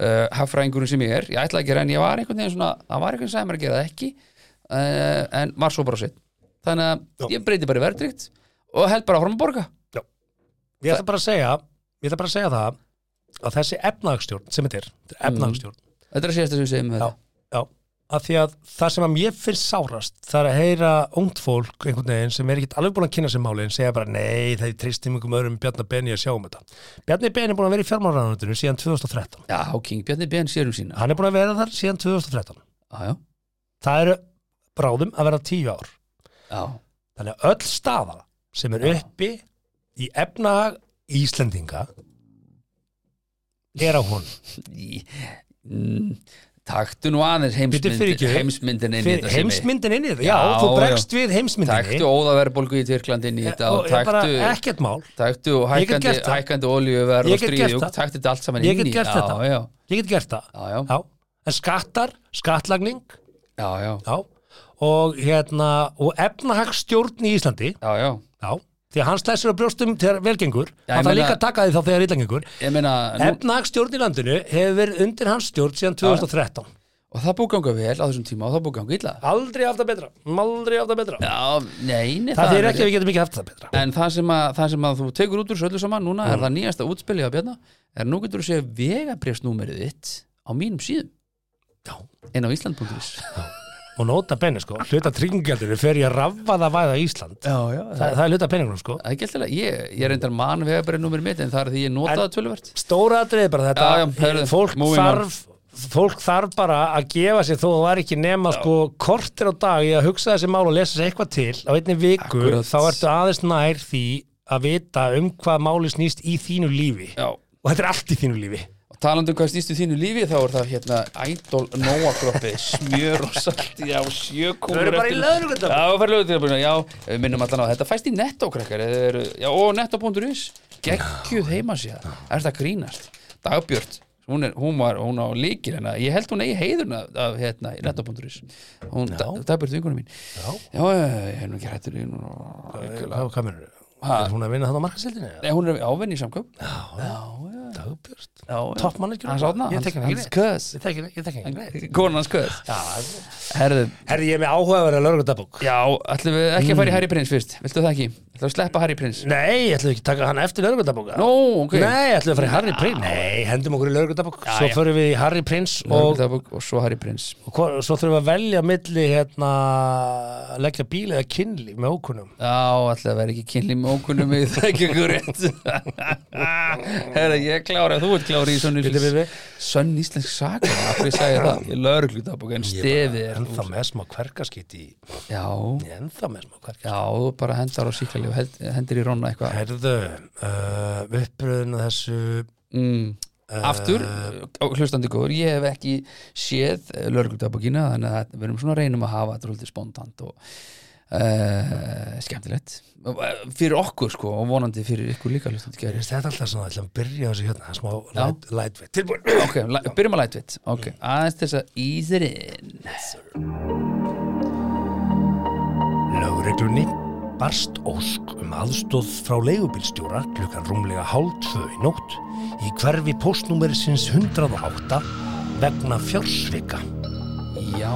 uh, Hafræðingurinn sem ég er, ég ætlaði að gera en ég var einhvern veginn svona, það var einhvern veginn sem mér að gera það ekki uh, en var svo bara sitt Þannig að Já. ég breyti bara í verðtryggt og held bara áfram að borga. Ég ætla bara að segja Ég ætla bara að segja það að þessi efnagstjórn sem þetta er, þetta er efnagstjórn Þetta er að síðast sem við segjum Já, þetta. já að því að það sem að mér finnst sárast það er að heyra ungt fólk einhvern veginn sem er ekkert alveg búin að kynna sér málin segja bara nei það er treystum ykkur öðrum Bjarnar Beni að sjá um þetta. Bjarni Beni er búin að vera í fjármálaráðunutinu síðan 2013 Já, King Bjarni Ben sér um sína. Hann er búin að vera þar síðan 2013 Já, já, það eru bráðum að vera 10 ár. Já, þannig að öll staða sem er uppi í efnahag Íslendinga er á hún Í, Taktu nú aðeins Bíddu, heimsmynd, fyrirgefðu. heimsmyndin inn í þetta heimsmyndin inn í þetta, já, Já, þú já. bregst við heimsmyndinni. Taktu óðaverbolgu í Tyrkland inn í þetta og ég Ég get gert það. hækkandi olíuverð Ég og get gert það. taktu þetta allt saman Ég inn get í gert já, þetta. Já, ég get gert það. Já, já, Já, en skattar, skattlagning? Já, já, já, og hérna og efnahagsstjórn í Íslandi? Já, já. já, því að hann slæsir á brjóstum þegar velgengur, Já, hann meina- líka að taka því þá þegar nú, efnahagsstjórn í landinu hefur verið undir hans stjórn síðan 2013 og það búið ganga vel á þessum tíma og það búið ganga illa. Aldrei haft það betra, aldrei haft það betra. Já, nei, nei það er- ekki að við getum ekki haft það betra. En það sem, að, það sem að þú tekur út úr þessu öllu saman núna er það nýjasta útspilið á Bjarna. Er nú getur þú segja vegabrefsnúmerið þitt á mínum síðum. Já. inn á Ísland.is og nota benni sko, hluta tryggingjaldur fer ég að raffa það væða Ísland. Já, já Þa, það er hluta penningunum sko. Það er alltaf, ég, ég er reyndar mann vegabrefsnúmerið mitt en það er því ég nota En- það tölvert stóra atriði bara þetta. Já, já, heyrðu, fólk, þarf, fólk þarf bara að gefa sér þó það var ekki nema sko kortir á dag í að hugsa þessi mál og lesa sér eitthvað til. Á einni viku Akkurat. þá ertu aðeins nær því að vita um hvað máli snýst í þínu lífi. Já, og þetta er allt í þínu lífi og talandi um hvað snýstu þínu lífi þá er það hérna Idol Nóa kroppi smjör og salt já, sjökúmur Þau eru bara í lögreglunum. Já, það er lögreglunum, já, við minnum allan á þetta fæst í netto krakkar. Eða eru- já, og netto.is geggjuð heimasíða, er þetta grínast? Dagbjört, hún, er, hún, var, hún á líkir hérna, ég held hún eigi heiðurna af hérna, netto.is hún, da, Dagbjört vingunum mín. Já. já, ég hef nú ekki hættur í hún Er hún að vinna þannig á markasildinni? Nei, hún er ávinni í samköp Já, dagbjörst já, já. Toppmanneskjur Hans átna, Ég tek henni hans kös. Ég tek henni ég tek henni [LAUGHS] konan hans kös. Já, Herðu, herri ég er með áhuga að vera lögreglundabók Já, ætlum við ekki að fara í Harry Prince fyrst? Viltu það ekki? Ætlum við að sleppa Harry Prince? Nei, ætlum við ekki að taka hann eftir lögreglundabóka Nó, ok. Nei, ætlum við að fara í Harry Okkur förum við að að Það ekki ykkur rétt Herra, ég er klári Þú ert klári í sönn. Sönn íslensk saga Af hverju sagði ég það? Ég lögreglutabók En stefið er Ennþá með smá kverkaskitt í Já, Ennþá með smá kverkaskitt já, þú bara hendar á síkali og hendir í ronna eitthvað Herðu, uh, uppröðun af þessu mm. Aftur, hlustandi góður, ég hef ekki séð lögreglutabókina þannig að við erum svona að reynum að hafa þetta spontant og uh, skemmtilegt fyrir okkur sko og vonandi fyrir ykkur líka þetta alltaf svona, ætlum að byrja þessu hérna, er smá light, lightweight Tilbúin. Ok, la- byrjum að lightweight. Ok, aðeins til þess að ease it in. Lögreglunni barst ósk um aðstóð frá leigubílstjóra klukkan rúmlega hálf tvö í nótt í hverfi postnúmerisins 108 vegna fjársvika. Já,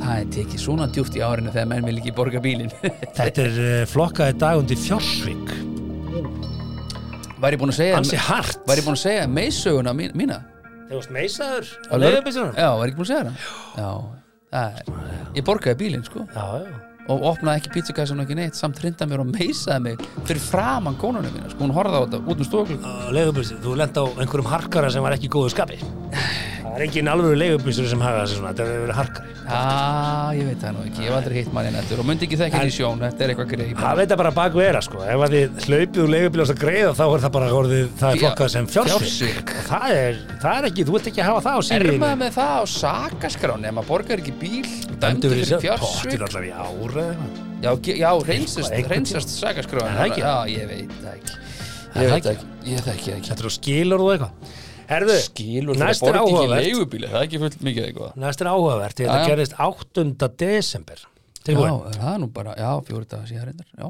það er tekið svona djúpt í árinu þegar menn vil ekki borga bílinn [LAUGHS] Þetta er uh, flokkaði dag undir fjársvik. Var ég búin að segja Ansi hart. Var ég búin að segja meissöguna mín, mína? Þegar varst meisaður á leigubílstjóra? Já, var ég ekki búin að segja hana? Já, það er Ég borgaði bílinn sko Já, já. og opnaði ekki pizzakassan og ekki neitt samt hrinda mér og meisaði mig fyrir framan konunum mína sko, hún horfði á þetta út um Á leigubílstjóra, þú lent á einhverjum harkara sem var ekki góðu skapi. [SIGHS] Það er engin alveg leigubísur sem hafa þessi svona, þetta er verið harkari. Já, ég veit það nú ekki, ég hef aldrei hitt manni nættur og myndi ekki þekka í sjón, þetta er eitthvað greið Það veit það bara bak vera, sko. Ef að þið hlaupið úr leigubíl að greiða, þá er það bara orðið, það er flokkað sem. Og Það er, það er ekki, þú vilt ekki hafa það á Er síriðinu. maður með það á sakaskrán ef maður borgar ekki bíl dæmdur fyrir eitthvað. Já, reynsast, Eitthvað- reynsast sakaskrán Er það ekki? Já, ég veit það ekki Er Ég veit ekki? ég þekki ekki Þetta er á skilur og eitthvað. Herðu, Skilur fyrir að næst er borga ekki áhugavert. leigubíl Það er ekki fullt mikið eitthvað Næst er áhugavert, þetta gerist 8. desember. Já, Tilbúin. er það nú bara, já, fjóri dagar síðan reyndar Já,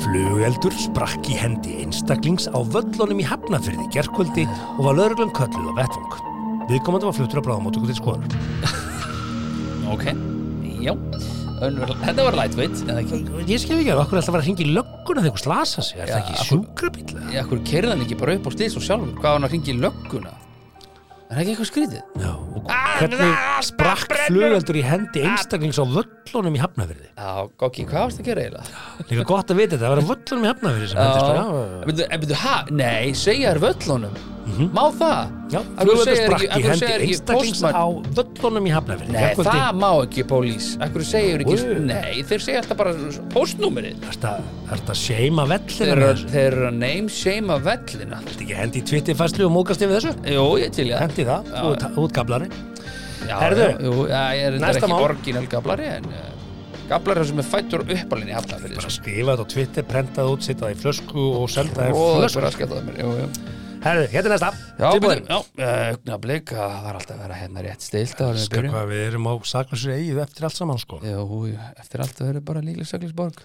Flugeldur sprakk í hendi einstaklings á völlunum í Hafnafyrði gerkvöldi og var lögreglum kölluð á vettvang. Viðkomandi var fluttur að bráðamótöku til skoðunar. ok Já, Önnur, þetta var lightweight eða ekki Ég skef ekki að okkur alltaf vera að hringa í lögguna þegar eitthvað slasa sig. Er Já, það ekki af- sjúkrabíl? Já, hverju kerði hann ekki bara upp á slís og sjálfur Hvað var hann að ringi í lögguna Er það ekki eitthvað skrítið? Já, og hvernig sprakk flugeldur í hendi einstaklings á völlunum í Hafnafyrði? Já, Gokki, hvað varst að gera eiginlega? Líka gott að vita þetta, það var á völlunum í Hafnafyrði sem hendist. Já, En byrju, en byrju, ha? Nei, segja þér völlunum Má það? já, hverju hendi einstaklings á völlunum í Hafnafyrði. Nei, Gærkvöldi. það má ekki pólís Akkur segir ekki, Ú. nei, þeir segja alltaf bara postnúmerið Ertu að- ertu að seima vellina þeir eru að name shame vellina Ertu ekki hendi í Twitterfæslu og mókast yfir þessu? Jú, ég til ég Hendi það, þú ert- gablari. Já, Herðu, jú, já, ég er þetta ekki orginal gablari en uh, gablari sem er fættur uppalinn í hafnafyrir Bara skrifa þetta á Twitter, prenta það út, setja það í flösku og senda það í það er flösku. Það. Herðu, hérna er næsta. Já, Tilbúin. byrju, já, augnablík að það er alltaf að vera hérna rétt stilt áður en við Ska byrjum hvað við erum á saklausri eigið eftir allt saman sko. Jú, jú, eftir allt að vera bara líklega saklisborg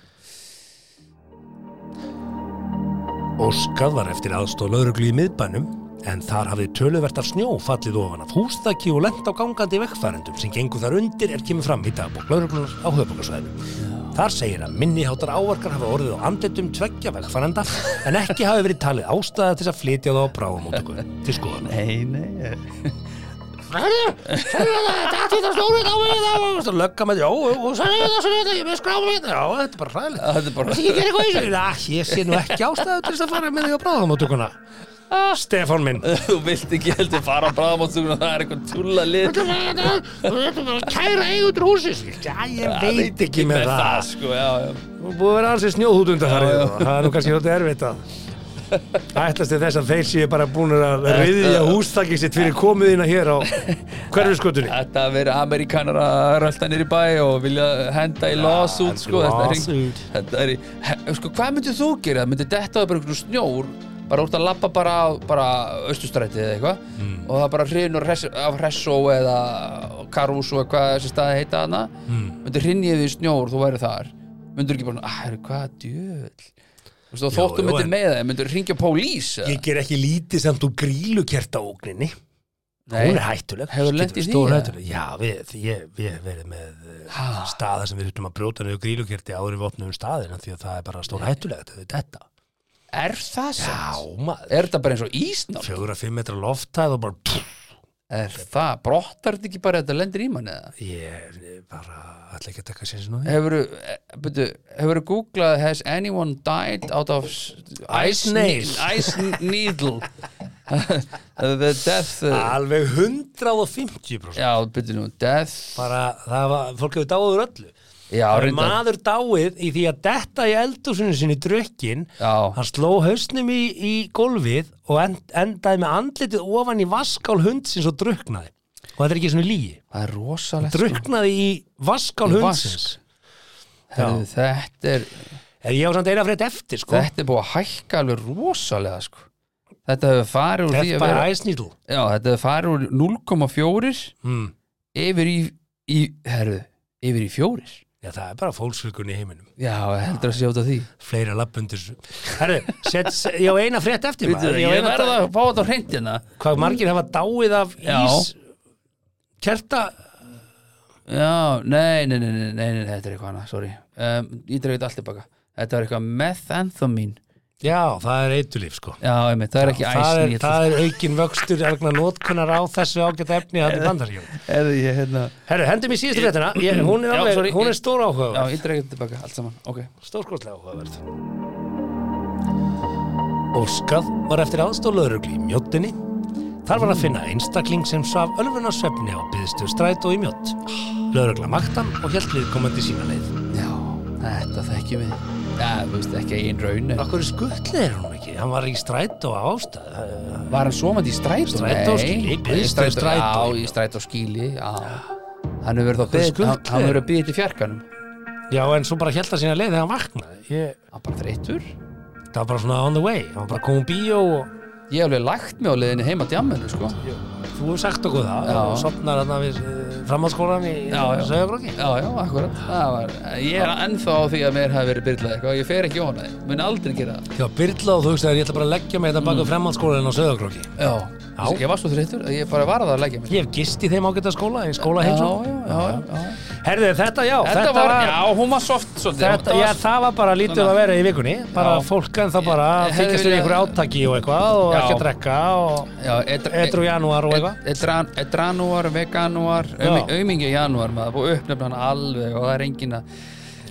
Óskað var eftir aðstóð lauruglu í miðbænum en þar hafði töluvertar snjó fallið ofan af húsþaki og lent á gangandi vekkfærendum sem gengur þar undir er kemur fram í dagbók lauruglunar á höfbókarsvæðinu. Þar segir að minniháttar ávarkar hafa orðið á andlitum tveggja vekkfærenda en ekki hafi verið talið ástæða til að flytja þá á bráðamótöku til skoðan. Nei, nei Svo lögga með því, og sagði þetta, sagði þetta, ég með skráma þetta, já, þetta er bara hræðilegt. Þetta er bara Ég gera eitthvað í þessu. Já, ég sé nú ekki ástæðu til að fara með því á bráðamótökuna. Stefán minn. [LAUGHS] Þú vilt ekki heldur fara á bráðamáttugun og það er eitthvað túlla lit Kæra eigundur húsins. Já, ég veit ekki með það. sko, Nú búið að vera undan Já, já. það. Er nú kannski þetta erfitt að [LAUGHS] ætlast til þess að þeir séu bara búin að riðja hústakið sitt fyrir komiðina hér á hverfiskutunni. Þetta að vera amerikanar að rölda nýr í bæ og vilja henda í lawsuit sko, þetta þetta í, sko, hvað myndið þú gera? Myndið detta á bara einhvern snjór bara úr að labba bara á bara austustræti eða eitthvað Mm. og það bara hrinur res, af Hressó eða Karús og hvað þessi staði heita hana Mm. myndið hrinjið í snjór, þú væri þar myndir ekki bara, að, hvað djöðl Þú veist, og þóttu myndir en- með það, myndir hringja pólís eða? Ég ger ekki lítið samt úr grílukerta ógninni. Nei. Hún er hættuleg. Hefurðu lent í því, eða? hættuleg. Já, við, ég, við verið með Ha? uh, staða sem við þurftum að brjóta niður grílukerti áður en við opnum staðina því að það er bara stór hættulegt. Þetta er. Er það Já, samt? maður. Er þetta bara eins og ísnátt? Fjögur að fimm metra loftæð og bara pff, Er það, brottar þetta ekki bara að þetta lendir í manni eða? ég ég bara ætla ekki að taka sér eh, byrju, hefurðu googlað Has anyone died out of Ice nail. Ice needle [LAUGHS] The death uh, Alveg 150% Já, byrju nú, death bara það var, fólk hefur dáið úr öllu Maður dáið í því að detta í eldúsinu sinni drukkin Já, hann sló hausnum í, í gólfið og end, endaði með andlitið ofan í vaskál hundsins og druknaði og þetta er ekki svona lígi það er rosalegt sko. druknaði í vaskál Í hundsins. Herðu, Þetta er ég á samt eina frétt eftir sko. Þetta er búið að hækka alveg rosalega sko. Þetta hefur farið úr vera Já, þetta hefur farið úr 0,4 mm. yfir í, í herðu, yfir í fjórir Já, það er bara fólksfylgun í heiminum. Já, heldur að af því. Fleira labbundir Herru, set, set, ég á eina frétt eftir maður. Ég eina verða að fá þetta á hreint hérna. Hvað margir hafa dáið af Já. ís kerta? Já, nei, nei, nei, nei, nei, nei, þetta er eitthvað annað, sorry. Um, Ég dreif þetta allt tilbaka Þetta er eitthvað methamphetamine já, það er eitulíf sko. Já, einmitt, það er ekki það er, æsni það er aukin vöxtur vegna notkunar á þessu ágæta efni að bandaríkjum [LAUGHS] Er hérna Herru, hendum í síðustu fréttina. Ég, hún, er Já, hún er stór Já, áhugaverð ég dreif þetta tilbaka, allt saman, ok. Stórskostlega áhugaverð. Óskað var eftir aðstóð laurugli í mjóttinni Þar var að finna einstakling sem svaf ölfuna svefni á byðstu stræt og í mjótt. Lögregla maktan og hjælt viðkomandi sína leið. Já, þetta þekkjum við Já, þú veist ekki einn raun en- Akkur skullið er hún ekki? Hann var í stræt og ástæð. Var hann svomandi í strætó? Strætó í biðst strætó, strætó. Já, í strætó og skíli já. Hann hefur verið að byggja til fjarkanum Já, en svo bara hjælt að sína leið þegar hann vaknaði. Ég, Hann bara þreyttur það var bara svona on the way. Hann var bara komið bíó og Ég hef alveg lagt mig á leiðinni heima á djamminu sko. Þú hefur sagt okkur það. Já. Og sopnar þarna við uh, framhaldsskólan í Já, já. Já, já, akkurat Það var, Ég er ennþá á því að mér hafi verið byrlað eitthvað Ég fer ekki á hana, mun aldrei gera það Já, Byrla og þú veist að ég ætla bara að leggja mig þetta baka mm. framhaldsskólan á Söðagrokki. Já, Já. Ég var svo þreyttur að ég bara var að leggja mig Ég hef gist í þeim ágæta skóla, í skóla Já, heimsó. já, já, já. Herðu, þetta já, Þetta, var, já, hún var soft svolítið. Þetta, já, það var bara lítið að vera í vikunni. Bara fólk en það bara þykist viljað- einhverju átaki og eitthvað og ekki að drekka og edru janúar og eitthvað. Edran, edranúar, veganúar aumingi janúar maður búið uppnefna hann alveg og það er engin að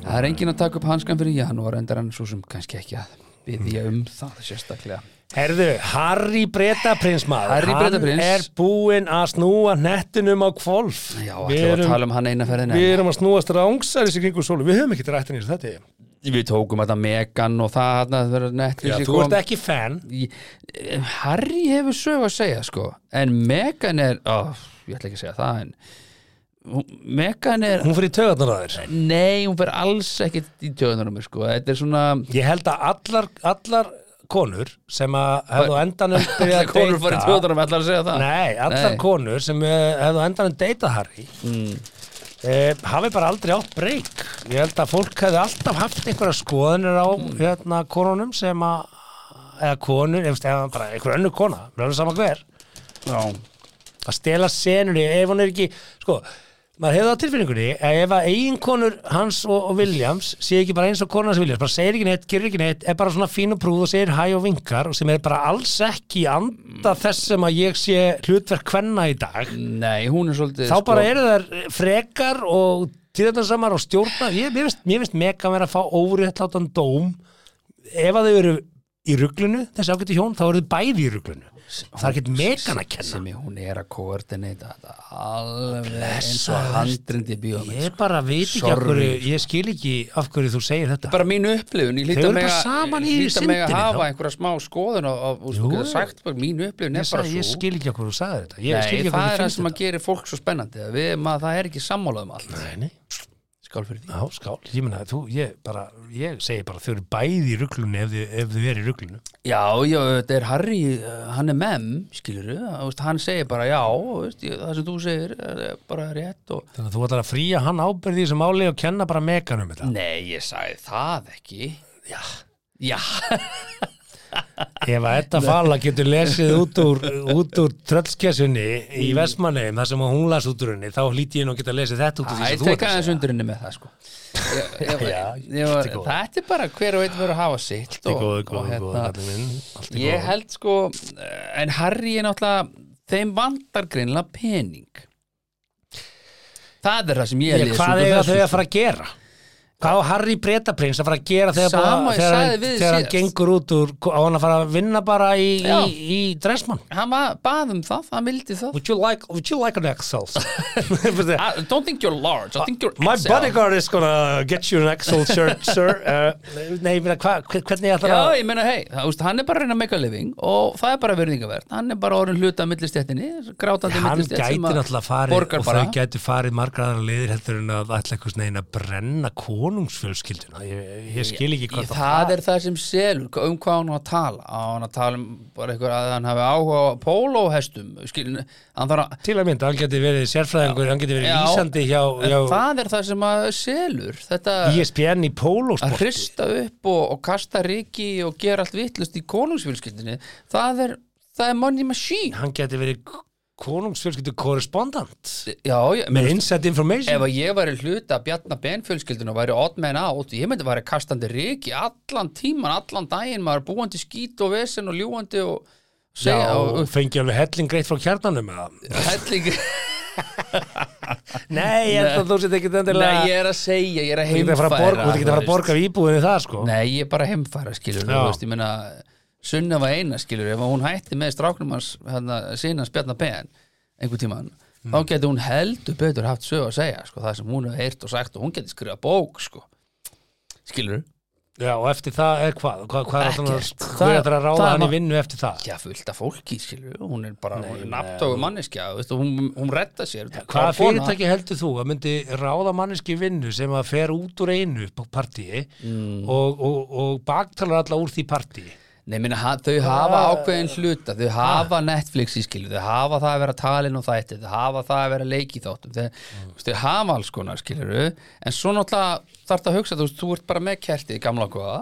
það er engin að taka upp hanskan fyrir janúar endar hann svo sem kannski ekki að byggja um það sérstaklega Herðu, Harry Bretaprins maður Harry Bretaprins. Hann er búinn að snúa nettinum á kvolf Já, Við ætlum að tala um hann eina ferðina við erum að snúa strángsaris í kringu sólu. Við höfum ekki rættin í þessu þetta Við tókum þetta Megan og það þarna, það verður Já, Netflix Þú ert ekki fan. Ég- Harry hefur sög að segja sko. En Megan er ó, ég ætla ekki að segja það en Megan er Hún fyrir töðarnar að þér. Nei, hún fer alls ekkit í tjóðunar um mig sko. Þetta er svona Ég held að allar, allar konur sem að hefðu endanum allar konur fara í deyta- tjóðunar um allar að segja það Nei, allar Nei. konur sem eh, hefðu endanum deytað Harry mm. Eh, hafi bara aldrei átt breyk ég held að fólk hefði alltaf haft einhverja skoðanir á hérna konunum sem að eða konur, eða bara einhver önnur kona er alveg sama hver Já. að stela senunni ef hún er ekki sko, maður hefði á tilfinningunni að ef að eiginkonur hans og, og Williams sé ekki bara eins og konan hans Williams bara segir ekki neitt, gerir ekki neitt, er bara svona fín og prúð og segir hæ og vinkar og sem er bara alls ekki anda þess sem að ég sé hlutverk kvenna í dag. Nei, hún er svolítið þá bara eru þær frekar og tíðarnarsamar og stjórna ég, mér finnst, mér finnst mega verið að fá óréttlátan dóm. Ef að þau eru í ruglunu, þessi ágætti hjón þá eru þau bæði í ruglunu það er ekkert megan að kenna. sem hún er að koordinata alveg eins og handrindi bíómið ég bara veit ekki af Sorry. hverju ég skil ekki af hverju þú segir þetta. Bara mín upplifun, ég eru mig að hafa þá. einhverja smá skoðun og, og, Jú. og sagt bara mín upplifun ég, er bara sagði, ég svo skil ekki af hverju þú sagði þetta. Ég skil Nei, ekki af það er þú það sem að gerir fólk svo spennandi að við, maður, það er ekki sammálað um allt. Þetta Nei, nei. skál fyrir því. Já, skál, ég meina, þú, ég bara, ég segi bara þau eru bæði í ruglunni ef, ef þau eru í ruglunu. Já, já, þetta er Harry, uh, hann er mem, skilur við, hann segir bara já, veist, það sem þú segir er bara rétt og Þannig að þú ætlar að fría hann ábyrði þessu máli og kenna bara megan um þetta. Nei, ég sagði það ekki Já. Já, [LAUGHS] Ef að þetta falla getur lesið út úr, úr tröllskessunni í Vestmanneum, þar sem hún las út úr henni, þá hlíti ég nú að geta lesið þetta út úr því það sem er þú tekað að segja. henni með það sko ég, ég, Já, ég, allt í góðu. Þetta er bara hver og einn verður að hafa sitt í og- góðu, og góðu, hérna, kallinn minn. Ég held sko en Harry er náttúrulega þeim vantar greinlega pening Það er það sem ég Ég, hvað eiga þessu, þau að sko. fara að gera? Hvað á Harry Bretaprins að fara að gera þegar, Sama bara, þegar, hann- þegar hann gengur út úr, á hann að fara að vinna bara í, í, í dressmann? Hann bað um það, hann vildi það Would you like, would you like an Excel? I [LAUGHS] don't think you're large, I think you're My XL. bodyguard is gonna get you an Excel shirt, [LAUGHS] sir. Uh, nei, ég meina, hva, hvernig ég ætla Já, að... ég meina, hei, það, hann er bara að reyna að make a living og það er bara verðingavert hann er bara orðin hluta að millistjættinni grátandi Hann millistjætt gæti náttúrulega farið borgar og bara þau gæti farið margar aðra leiðir heldur en að ætla eitthvað að konungsfjölskylduna. Ég, ég skil ekki hvað það er það sem selur, um hvað hann á að tala. Hann að tala um bara eitthvað að hann hafi áhuga á pólóhestum að Til að mynda, hann geti verið sérfræðingur, hann geti verið Já, vísandi hjá, hjá það er það sem að selur þetta ESPN í að pólósport. hrista upp og, og kasta riki og gera allt vittlust í konungsfjölskyldinni það er, það er money machine. Hann geti verið konungsfjölskyldu korrespondant já, ég, með inside information. ef að ég væri hluta að bjarna benfjölskyldun og væri odd man out, ég myndi væri kastandi riki allan tíman, allan daginn maður búandi skít og vesen og ljúandi og segja og og, fengi alveg helling greitt frá kjarnanum helling [LAUGHS] Nei, ég held að þú set ekki Nei, endilega ég er að segja, ég er að að að heimfæra þú getur ekki að fara að borga íbúðinni það sko Nei, ég er bara að heimfæra skilur Já. þú meina Sunneva eina skilur ef hún hætti með stráknum hans hérna, sína spjarnar Ben einhver tímann þá getur hún heldur betur haft sög að segja sko, það sem hún hefur heyrt og sagt og hún getur skrifað bók sko. skilur Já, og eftir það er hvað? Hvað, hvað er Hvað er það að ráða hann í vinnu eftir það? Já, fullt af fólki, skilur hún er bara nafntógu manneskja veist, og hún, hún redda sér Klár kona. fyrirtæki heldur þú að myndi ráða manneski í vinnu sem að fer út úr einu partíi Mm. og, og, og baktalar alla úr því partíi? Nei, minna, þau hafa ákveðin hluta þau hafa Netflix í skilu þau hafa það að vera talin og þætti þau hafa það að vera leik í þáttum þau, mm. þau hafa alls konar skilur en svo náttúrulega þarf það að hugsa þú, veist, þú ert bara með kerti gamla góða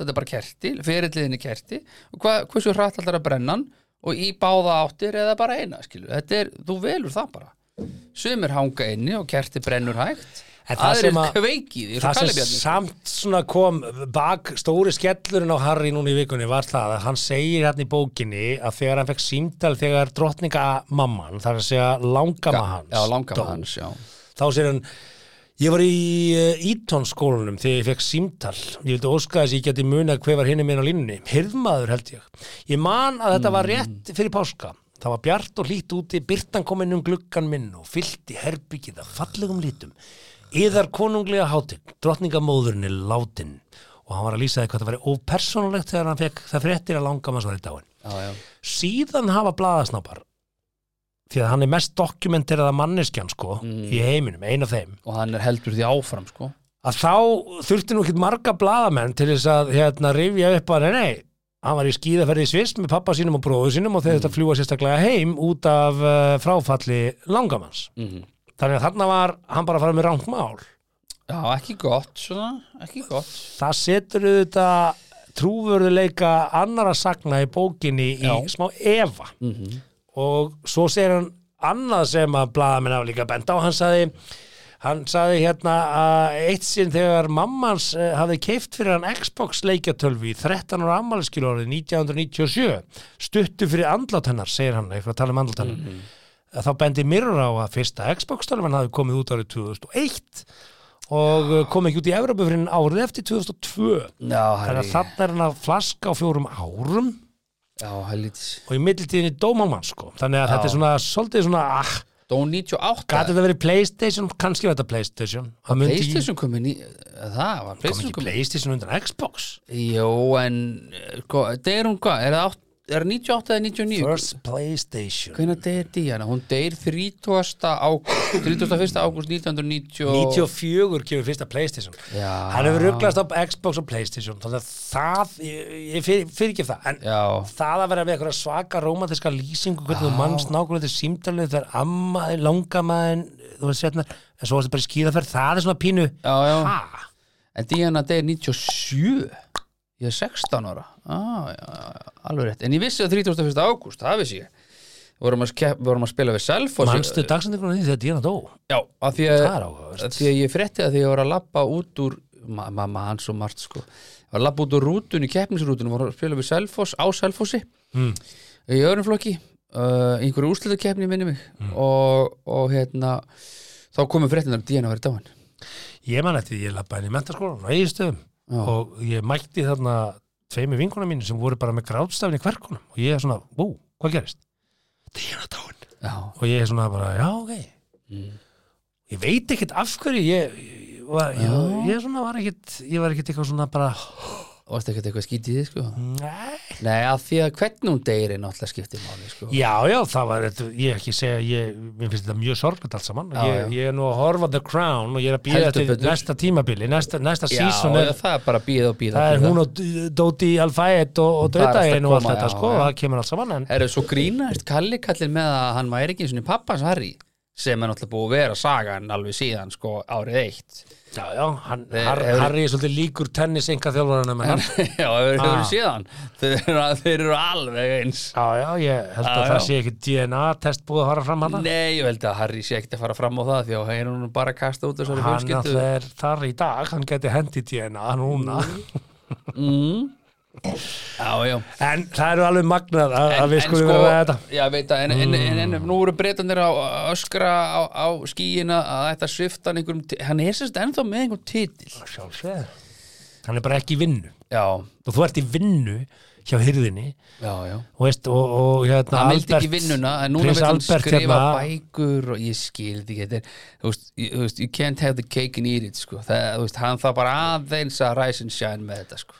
þetta er bara kerti, fyrirliðinni kerti. Og hva, hversu hratt alltaf að brenna hann? Og í báða áttir eða bara eina skilur, þetta er, þú velur það bara. Sumir hanga inni og kerti brennur hægt Það sem aðrir að- kveikið í Það sem samt svona kom bak stóri skellurinn á Harry núna í vikunni var það að hann segir hérna í bókinni að þegar hann fekk símtal þegar drottninga mamman, þar að segja langama hans Já, langama dó, hans, þá segir hann ég var í Eton skólanum þegar ég fekk símtal. Ég vildi óska þess að ég geti munað hver var hinni minn á línunni. Hirðmaður held ég. Ég man að þetta var rétt fyrir páska. Það var bjart og hlýtt úti byrtan kom inn um gluggan minn og fyllti herbyggið af fallegum lítum yðar konunglega hátign drottningamóðurinn er látin og hann var að lýsa því hvað það væri ópersonulegt þegar hann fekk það fréttir að langamanns var í dáin Já, já, síðan hafa blaðasnápar því að hann er mest dokumenteraða manneskjan sko í heiminum, ein af þeim. Og hann er heldur því áfram sko. Að þá þurfti nú ekki marga blaðamenn til þess að hérna rifja upp að nei, nei, hann var í skíðaferði í Sviss með pappa sínum og bróðu sínum og þeir þetta fljúa sérstaklega heim út af uh, fráfalli langamanns. Mm þannig að þarna var hann bara að fara með rangt mál. Já, ekki gott, svona, ekki gott. Það setur auðvitað trúvörðuleika annara sagna í bókinni í Já. smá efa. Mm og svo segir hann annað sem að blaðamenn hafa líka bent á. Hann sagði, hann sagði hérna að eitt sinn þegar mammans uh, hafði keift fyrir hann Xbox leikjatölvi í 13 ára ammæliskilórið 1997 stuttu fyrir andlát hennar, segir hann eitthvað að tala um andlát hennar þá bendi Mirror á að fyrsta Xbox tölvan hafi komið út árið 2001 og uh, kom ekki út í Evropu fyrir árið eftir 2002 Já, þannig að þarna er hann að flaska á fjórum árum. Já, og í millitíðinni dómalmann sko. Þannig að Já. þetta er svona svolítið svona ah, Dó 98 gæti þetta verið Playstation, kannski var þetta Playstation. Það ekki- Playstation komið ný Það var kom Playstation ekki komið Playstation undan Xbox? Jó, en sko, þetta er hún hvað, er það átt- er það 98 eða 99? First Playstation Hvernig deyr Díana? Hún deyr 30. ágúst 31. ágúst 1990 94 kemur fyrsta Playstation Já. hann hefur rugglast á Xbox og Playstation þannig að það, ég, fyrir, fyrir ekki það en Já, það að vera með eitthvað svaka romantiska lýsingu hvernig þú mannst nákvæmlega til símtalið þegar ammaðin, langamaðin þú veist hérna, en svo varstu bara í skíðaferð það er svona pínu já, já En Díana deyr 97 Ég er 16 ára. Ah, já, Alveg rétt. En ég vissi að 31. ágúst, það vissi ég. Vorum að, skepp, við vorum að spila við Selfoss. Mannstu dagsendingur því þegar Díana dó? Já, af því að, að því að ég frétti að því að ég var að labba út úr ma mamma hans og margt sko. Var að labba út úr rútunni, keppnisrútunni var að spila við Selfoss, á Selfossi. Mm. í öðrum flokki uh, einhverju úrslitakeppni minni mig. Mm. og, og hérna þá komum fréttinar að Díana verið dáin. Ég man eftir því ég lappaði inn í mentaskólan á eigistöðum Já. og ég mætti þarna tveimi vinkona mínu sem voru bara með grátstafin í hverkunum og ég er svona, bú, hvað gerist? Díana dáin Já, og ég er svona bara, já, ok Mm. ég veit ekkert af hverju ég, ég, var, ég, ég svona var ekkert ég var ekkert eitthvað svona bara og varst ekkert eitthvað skítið í því sko nei. Nei, af því að hvernig hún deyri náttúrulega skiptir máli sko já, já, það var þetta, ég ekki segja ég, mér finnst þetta mjög sorglega allt saman Já, ég, já. ég er nú að horfa The Crown og ég er að býða til betur. næsta tímabili næsta, næsta Já, season er, það er bara býð og býð það er hún og Dóti Alfæet og, og er Döðdægin og allt þetta já, sko, já. það kemur allt saman en Er það svo grínast Kalli kallir með að hann væri ekki eins og pappans Harry sem er náttúrulega búið að vera sagan alveg síðan sko árið eitt já, já, hann, Þeir- Har, hefur- Harry er svolítið líkur tennis enga þjálfarunum en hann. [LAUGHS] Já, hefur Ah. ah. síðan þeir, eru- alveg eins. Já, já, ég held að Já, það sé ekki DNA-test búið að fara fram að það Nei, ég held að Harry sé ekkert að fara fram á það því að hann er bara að kasta út þessari hann fjölskyldu. alltaf er þar í dag hann geti hendi DNA núna. Mm. Já, já en það eru alveg magnað að, að við skulum vera með þetta Mm. Já, veit að, en, en, en, en nú eru breytanir að að öskra á, á skíina að þetta svifta hann einhverjum hann er sérst ennþá með einhverjum titil Sjálfsögðu. hann er bara ekki í vinnu Já, og þú ert í vinnu hjá hyrðinni já, já og, veist, og, og hérna hann vildi ekki vinnuna en núna vil hann skrifa hérna- bækur og ég skildi ekki þú veist, you can't have the cake and eat it sko. það, þú veist, hann það bara aðeins að rise and shine með þetta sko.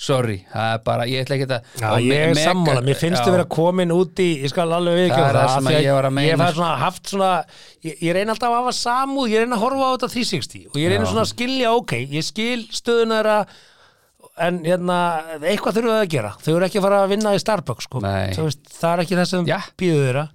Sorry, það er bara, ég ætla ekki að Já, ég er sammála, mér finnst þú vera komin út í, ég skal alveg Það viðkjöna það það, því ég var að meina, ég sko. svona, haft svona, ég, ég reyna alltaf að hafa samúð, ég reyna að horfa á þetta 360 og ég reyna Já. svona að skilja, ok, ég skil stöðuna þeirra en hérna, eitthvað þurfum við að gera þau eru ekki að fara að vinna í Starbucks sko. Það er ekki það sem býður þeirra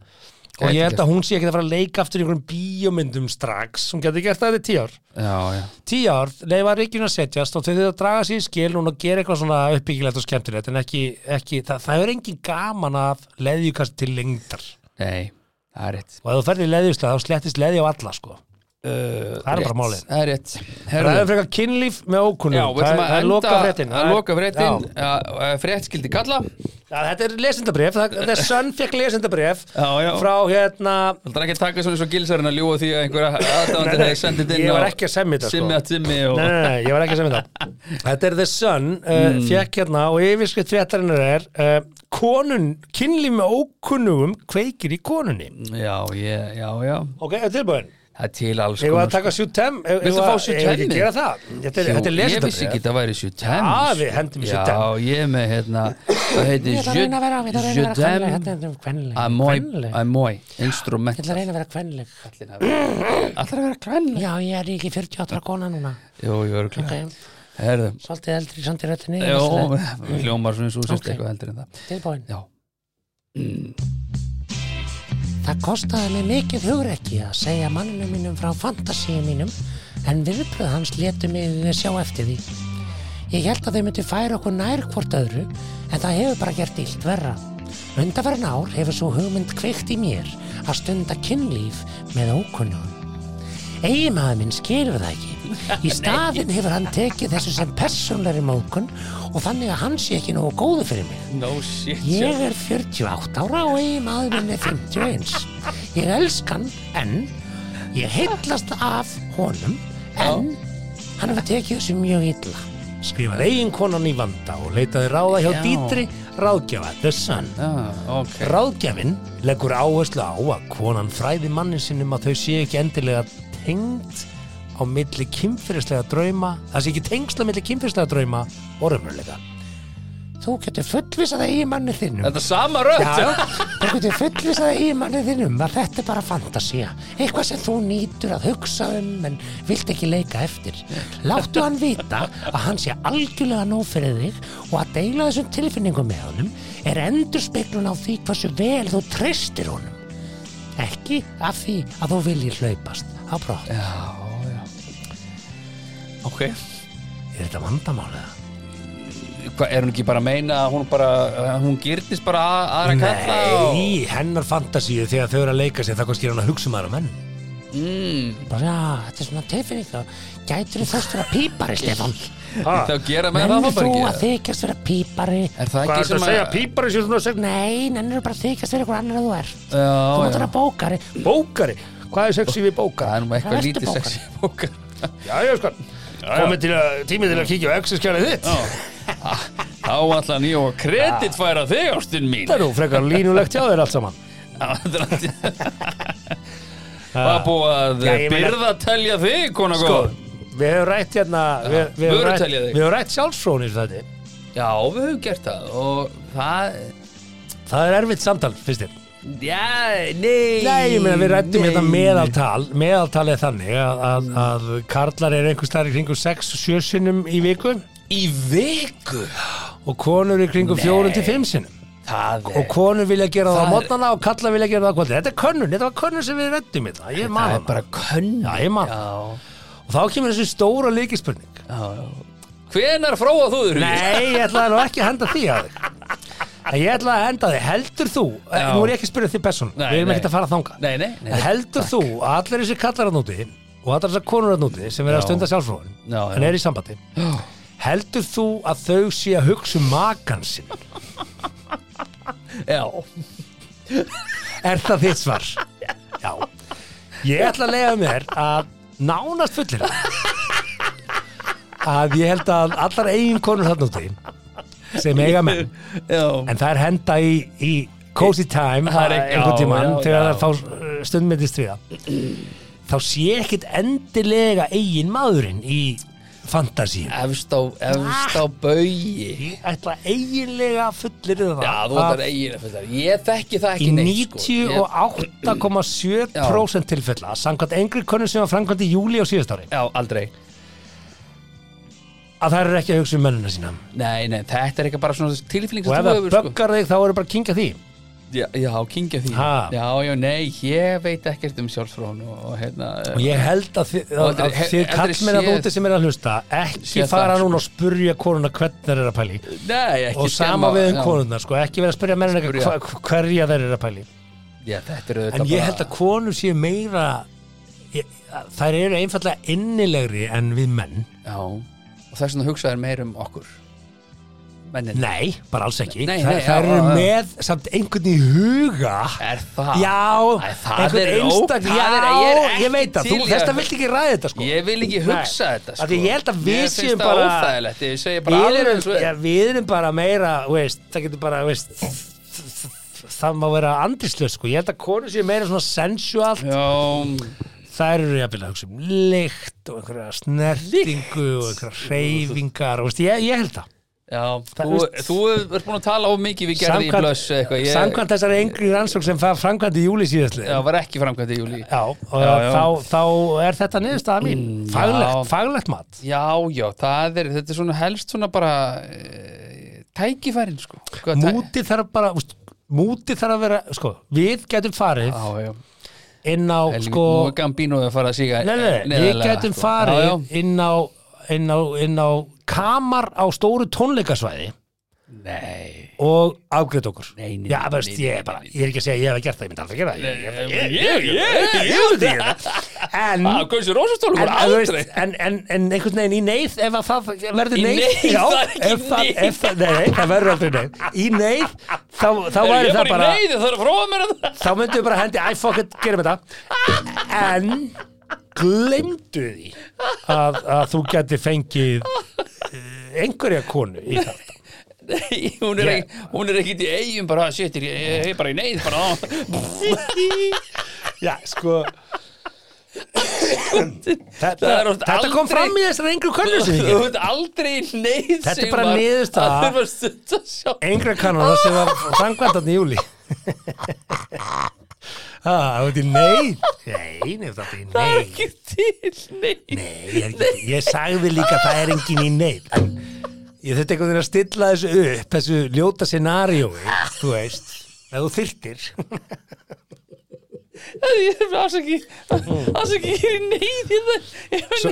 og ég held að hún sé ekki að fara að leika aftur í einhverjum bíómyndum strax. Hún getur gert það þetta tíu ár. Já, já, tíu ár, leifa ríkjun að setjast og þau þau að draga sér í skil og gera eitthvað svona uppbyggilegt og skemmtilegt en ekki, ekki það, það er engin gaman að leðjukast til lengdar. Nei, það er rétt. Og ef þú ferðir í leðjuslega þá slettist leðja á alla sko. Uh, Það er bara málið. það er rétt. Það er frekar kynlíf með ókunnum Já, við ætlum að enda loka fréttin. Að loka fréttin eh, frétt skildi kalla. Já, þetta er lesendabref, þetta er Sönn fekk lesendabref [LAUGHS] frá hérna Það er ekki að taka svona svo gilsarinn að ljúa því að einhverja aðdáðandi hefði sendið inn Ég var ekki að semja þetta, sko. Simmi að Timmi og Nei, nei, ég var ekki að segja það [LAUGHS] Þetta er The Sun, uh, Mm. fekk hérna og yfirskritt fréttarinnar er uh, konun, kynlíf með ókunnugum kveikir í konunni. Já, ég, já, já. Ok, er tilbúin? Það er til alls Ég var að konar, taka sjútem Viltu fá Ég vil ekki Sutemmi? gera það? Þetta er, er Ég vissi ekki lesendabref það væri Sutem Já, við hendum í Sutem. Já, ég er með hérna Það Ég ætla að reyna að vera, ég ætla að reyna að vera kvenleg. Er kvenleg. Kvenleg. Instrument ætla að að vera kvenleg. Að Já, ég er ekki 48 kona núna. Jú, ég er Ok, klæð Herðu, svolítið eldri samt í röttinni Jó, hljómar svona svo sérst eitthvað heldur en það. Tilbúin. Já, Það kostaði mig mikið hugrekki að segja manninu mínum frá fantasíu mínum en viðbröð hans letu mig sjá eftir því. Ég held að þau myndi færa okkur nær hvort öðru en það hefur bara gert illt verra. Undarverðin ár hefur svo hugmynd kveikt í mér að stunda kynlíf með ókunnugum. Eiginmaður minn skilur það ekki. Í staðin hefur hann tekið þessu sem persónleiri mókun og þannig að hann sé ekki nógu góðu fyrir mig. no shit Ég er 48 ára og eigin maður minn er 51. Ég elsk hann en ég heillast af honum en hann hefur tekið þessu mjög illa. Skrifar eiginkonan í vanda og leitaði ráða hjá Já. dýtri ráðgjafa, The Sun. Já, ok Ráðgjafinn leggur áherslu á að konan fræði mannin sinnum að þau séu ekki endilega tengd á milli kynfyrirslega drauma, það sé ekki tengsla milli kynfyrirslega drauma og raunveruleika. Þú getur fullvisað að eiginmanni þinnum. Þetta er sama já, þú getur fullvisað í manni þínum að þetta er bara fantasía. Eitthvað sem þú nýtur að hugsa um en vilt ekki leika eftir. Láttu hann vita að hann sé algjörlega nóg fyrir þig og að deila þessum tilfinningum með honum er endurspeglun á því hversu vel þú treystir honum. Ekki af því að þú viljir hlaupast á já Ok. Er þetta vandamálið? Hvað, er hún ekki bara að meina að hún bara, að hún gyrnist bara að, aðra kalla og... Nei, hennar fantasíu þegar þau eru að leika sér það hvað skýr hann að hugsa um aðra menn. Mm, bara, já, þetta er svona tilfinning gætur þú þóst vera pípari, Stefán. Þá gera með það Nennir þá bara þú ekki? að þykjast vera pípari? Er það ekki sem að pípari sér svona seg... Nei, nennir þú bara að þykjast vera eitthvað annar að þú er Þú Já, mátt já. vera bókari. Bókari? Hvað er sexy við Það bókari? er nú eitthvað Hvað lítið ertu sexy bókar Já, já, sko Komið til að, tími til að kíkja á exi-skjalið þitt. [LAUGHS] Þá ætla hann í og kreditfæra þig ástinn mín. Það er nú frekar línulegt hjá þér allt saman. [LAUGHS] Þetta [LAUGHS] er búið að Já, ég meina- byrða að telja þig, kona Sko, góð. við hefum rætt hérna Við, við hefum rætt, hefum rætt sjálfsfróni þetta Já, við höfum gert það og það Það er erfitt samtal, þér Já, nei. Nei, ég meina við rættum hérna meðaltal. Meðaltal er þannig að, að, að karlar er einhver stær í kringum 6-7 sinnum í viku. Í viku? Og konur í kringum 4-5 sinnum. Það og konur vilja gera það á Það er- mótnana og kallar vilja gera það á kvöldi þetta er könnun, þetta var könnun sem við rættum þetta ég man Það er hana. bara könn Já, ég man. Já, og þá kemur þessi stóra líkispurning já, já Hvenar fróa þú þurr? nei, ég ætlaði nú ekki að henda því að þig ég ætlaði að henda þig, heldur þú eh, Já. nú er ég ekki að spyrja því person, Nei, við erum nei. ekki að fara þanga Nei, nei, nei heldur þú að allir þessi kallar að núti og allar þessar konur að núti sem er að Já. stunda sjálfsfróðin Já, já. en er í sambandi heldur þú að þau sé að hugsa um makan sinn Já, Er það þitt svar? Já. Ég ætla að lega mér að nánast fullir að ég held að allar eigin konur þarna úti sem eiga menn. [LAUGHS] Já, en það er henda í, í cozy time er einhvern já, þegar það fá stundmyndist við þá sé ekkit endilega eigin maðurinn í fantasíu efst á, efst á baugi. Ég ætla eiginlega fullir það Já, þú ætlar eiginlega það. Ég þekki það í ekki neitt sko. Ég- [CLEARS THROAT] 98,7% tilfella samkvæmt engri konu sem var framkvæmt í júli á síðast ári. Já, aldrei að það er ekki að hugsa um mennina sína Nei, nei, þetta er ekki bara svona tilfinning og ef það sko. böggar þig þá eru bara að kingja því Já, já, kingja því Ha. Já, já, nei, ég veit ekkert um sjálfsfrón og, og hérna og ég held að þið, Og að, þetta er- að þið þetta er kallmenn að séð- úti sem er að hlusta ekki séð fara það, sko. núna og spurja konuna hvernig þeir eru að pæli Nei, ekki og sama við um já. konuna sko, ekki vera að spurja mennina Spyrja. hva, hverja þeir eru að pæli Já, þetta er auðvitað en ég bara- held að konur séu meira ég, þær eru einfallega innilegri en við menn Já, og þess vegna hugsaður meir um okkur. Mennin nei, bara alls ekki. Nei, nei, þær já, eru með samt einhvern í huga. Er það? já, það er ó- einstak það já, er- ég veit að þú til í þess að- vilt ekki ræða þetta sko. Ég vil ekki hugsa Nei. þetta sko því ég held að við séum það bara- bara við erum, ja, er. við erum bara meira veist, það getur bara veist, það má vera andrislöð sko. ég held að konur séu meira svona sensual Já, þær eru jafnvel að hugsa um lykt og einhverja snertingu og einhverja hreyfingar og veist, ég, ég held það. Já Það- Þú, þú ert búin að tala of mikið við gerði í blöss ég, samkvæmt þessari engri rannsók sem framkvæmdi í júli síðastli Já, var ekki framkvæmt í júli Já, og Já, já. Þá, þá er þetta niðurstaða mín. Faglegt, já. faglegt mat. Já, já, er, þetta er svona helst svona bara e, tækifærin sko. Múti þarf bara múti þarf að vera, sko, við getum farið Já, já inn á, sko við getum farið já, já. inn á, inn á, inn á kamar á stóru tónleikasvæði Nei og afgreitt okkur Nei, nei, Já, veist, ég, er bara, ég er ekki að segja að ég hef gert það, ég myndi aldrei gera það Ég- ég- ég- Ég, ég- ég, ég- ég myndi gera það En Það kausi rósastólum En, bara aldrei en, en, en einhvern veginn í neyð ef að það verður Í neyð, neyð, já, það er ef það, neyð. ef það, nei, það verður aldrei neyð í neyð, þá, þá Er væri ég það bara í bara neyði það er að fróða mér það þá myndum við bara hendi, æ, fuck it, gerum þetta en glemdu því að, þú geti fengið eh, einhverja konu í það Nei, [LAUGHS] hún er, Ég- ekki, hún er ekkit í eigum bara, shit, ég, er bara í neyð bara, já, sko. Þetta, er þetta kom aldrei- fram í konu sem ég [LAUGHS] Þú ert aldrei neyð Þetta er bara stund að einhverja kannan sem var framkvæmdan í júli [LAUGHS] Ah, það er neyð. Nei, nefnir þetta í Það er neyð. ekki til neyð. Nei, ég, er ég sagði líka að það er engin í neyð ég þurfti einhvern veginn að stilla þessu upp Þessu ljóta scenaríói Þú veist, ef þú þyrtir Ég er afsaki Afsaki, ég er neyð í það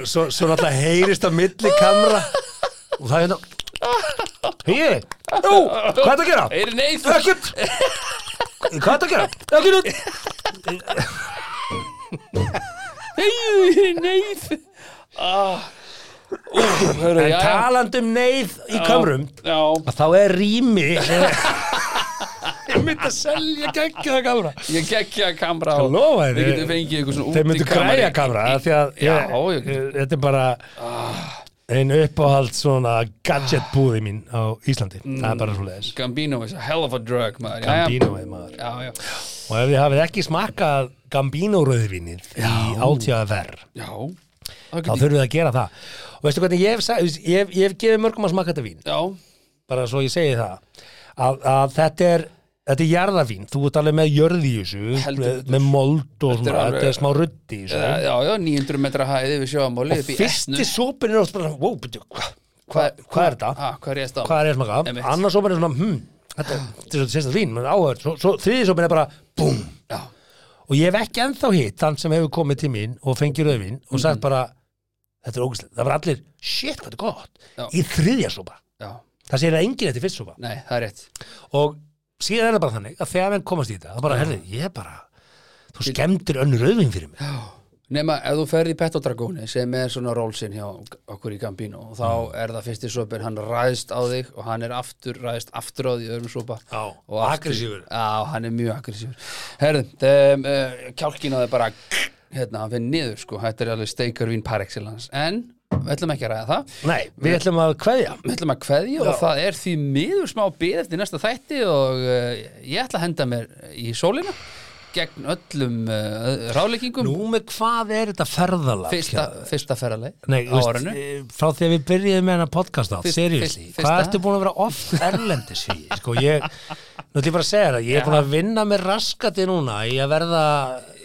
Svo, náttúrulega heyrist á milli kamra Og það er hérna Hýði, nú, hvað er það að gera? Ég er neyð Ekkert Hvað er það að gera? Ekkert Nei, ég er neyð ah. En já, já. talandi um neyð í kamrum þá er rými [LAUGHS] ég myndi að selja geggjaða kamra ég geggja kamra Við getum fengið eitthvað svona þeir útikamari. græja kamra Já, ég, ég- ég, þetta er bara ein uppáhald svona gadget búði mín á Íslandi. Það er bara svo leiðis Gambino is a hell of a drug maður. Gambino er maður. Já, já, og ef þið hafið ekki smakkað Gambino rauðvinnið í átíðaverð já þá þurfum við að gera það og veistu hvernig ég hef, ég hef, ég hef gefið mörgum að smakka þetta vín Já, bara svo ég segi það að, að þetta er þetta er jarðavín, þú ert alveg með jörð í þessu með, betur. mold og svona, þetta er smá ruddi í þessu já, já, 900 metra hæði við sjáamáli og fyrsti sopin er oft bara wow, hva, hvað er þetta? Ah, hvað er ég að stá? hvað er ég að smaka? Annars sopin er svona, hm, þetta er- þetta svolítið sérstætt vín, menn áhör svo, svo þriði sopin er bara, Já, og ég hef ekki ennþá hitt þann sem hefur komið til mín og fengið rauðvín og sagt Mhm. bara, þetta er ógæslega það var allir, shit, hvað þetta er gott? Já. í þriðja sopa, já, það segir að enginn eftir fyrst sopa. Nei, það er rétt. Og síðan er það bara þannig að þegar menn komast í þetta, það bara, herði, ég er bara þú skemmtir önnur rauðvín fyrir mig. Nema, ef þú ferð í Pettodragóni sem er svona rólsinn hjá okkur í Gambino og þá Mm. er það fyrsti sopin, hann ræðist á þig og hann er aftur, ræðist aftur á því í öðrum sopa. Já, og aftur- aggressífur. Já, hann er mjög aggressífur. Herðu, um, uh, kjálkin á þið bara hérna, hann fyrir niður sko, þetta er alveg steikarvín par excellence. En við ætlum ekki að ræða það. Nei, við ætlum að kveðja. Við ætlum að kveðja og það er því miður smá bið eftir næsta þætti og uh, ég ætla að henda mér í sólina gegn öllum uh, ráleikingum Nú með hvað er þetta ferðalag? fyrsta, fyrsta ferraleg Nei, á árinu. eh, frá því að við byrjuðum með hennar podcast átt, fyrst- hvað ertu búin að vera oft erlendis í? Sko, ég, nú ætlum ég bara að segja það, ég er búin að vinna með raskati núna í að verða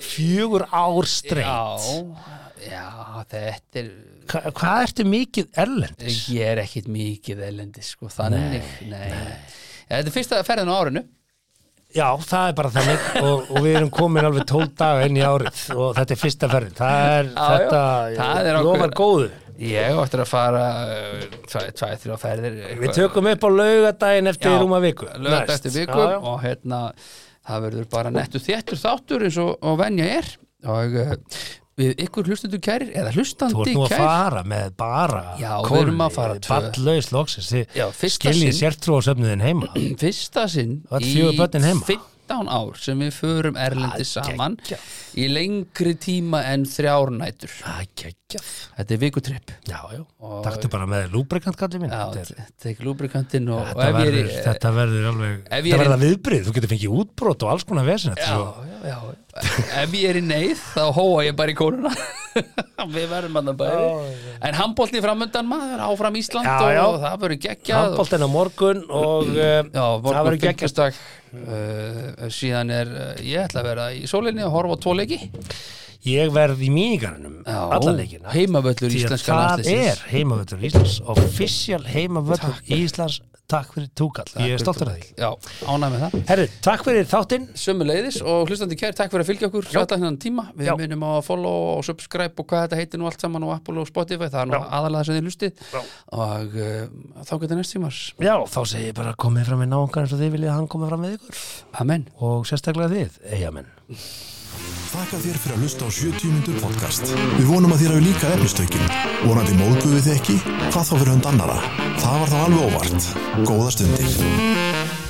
fjögur ár streitt. Já, já, þetta er Hva, hvað ertu mikið erlendis? Ég er ekkit mikið elendis sko, þannig, nei, Þetta er fyrsta ferðin á árinu Já, það er bara þannig og, og við erum komin alveg tól daga inn í árið og þetta er fyrsta ferðin. Það er, Já, þetta, já. Það er lofar góðu. Ég áttur að fara uh, tvæ- tvæ, þrjá ferðir Við tökum upp á laugadaginn eftir rúma viku. Næst. eftir viku og hérna það verður bara nettu þéttur þáttur eins og, og venja er og uh, við ykkur hlustundu kærir eða Þú hlustandi ert nú að kær fara með bara Já, við erum að fara. Ballaus loksins Þið skiljið sértrú á söfnuðin heima fyrsta sinn Þú börnin heima. 15 ár sem við förum erlendi saman geggjað. í lengri tíma en þrjár nætur. Það geggjað. Þetta er vikutripp. Taktu bara með lúbrikant Þetta, er, tek lúbrikantinn þetta, er verður, í- þetta verður alveg Þetta er verður viðbrið, þú getur fengið útbrot og alls konar vesen Þetta er Já, svo- ef ég er í neyð þá hóa ég bara í kóruna. [LAUGHS] Við verðum að það bæri en handbólti framöndan maður áfram Ísland Já, já. og það verður geggjað og- Handboltinn á morgun og uh, Já, það morgun verður geggjað. uh, síðan er ég ætla að vera í sólinni og horfa á tvo leiki. Ég verð í Já, leikina. heimavöllur íslenska það er heimavöllur Íslands Official heimavöllur Íslands Takk fyrir túkall, ég er stoltur að því. Ánæg með það. Herru, takk fyrir þáttinn. Sömuleiðis og hlustandi kær, takk fyrir að fylgja okkur. Svæta hennan tíma, við Já. minnum á að follow og subscribe og hvað þetta heitir nú allt saman á Apple og Spotify, það er nú aðalega sem þið hlustið. Og uh, þá getur næst tímars. Já, þá segi ég bara komið fram með náungar eins og þið viljið að hann komið fram með ykkur. Amen. Og sérstaklega þið, eigamenn Þakka þér fyrir að hlusta á 70 mínútur podcast. Við vonum að þér hafi líka efnistökin. Vonandi móðguðu þið ekki? Hvað þá fyrir hund annara? Það var þá alveg óvart. Góða stundir.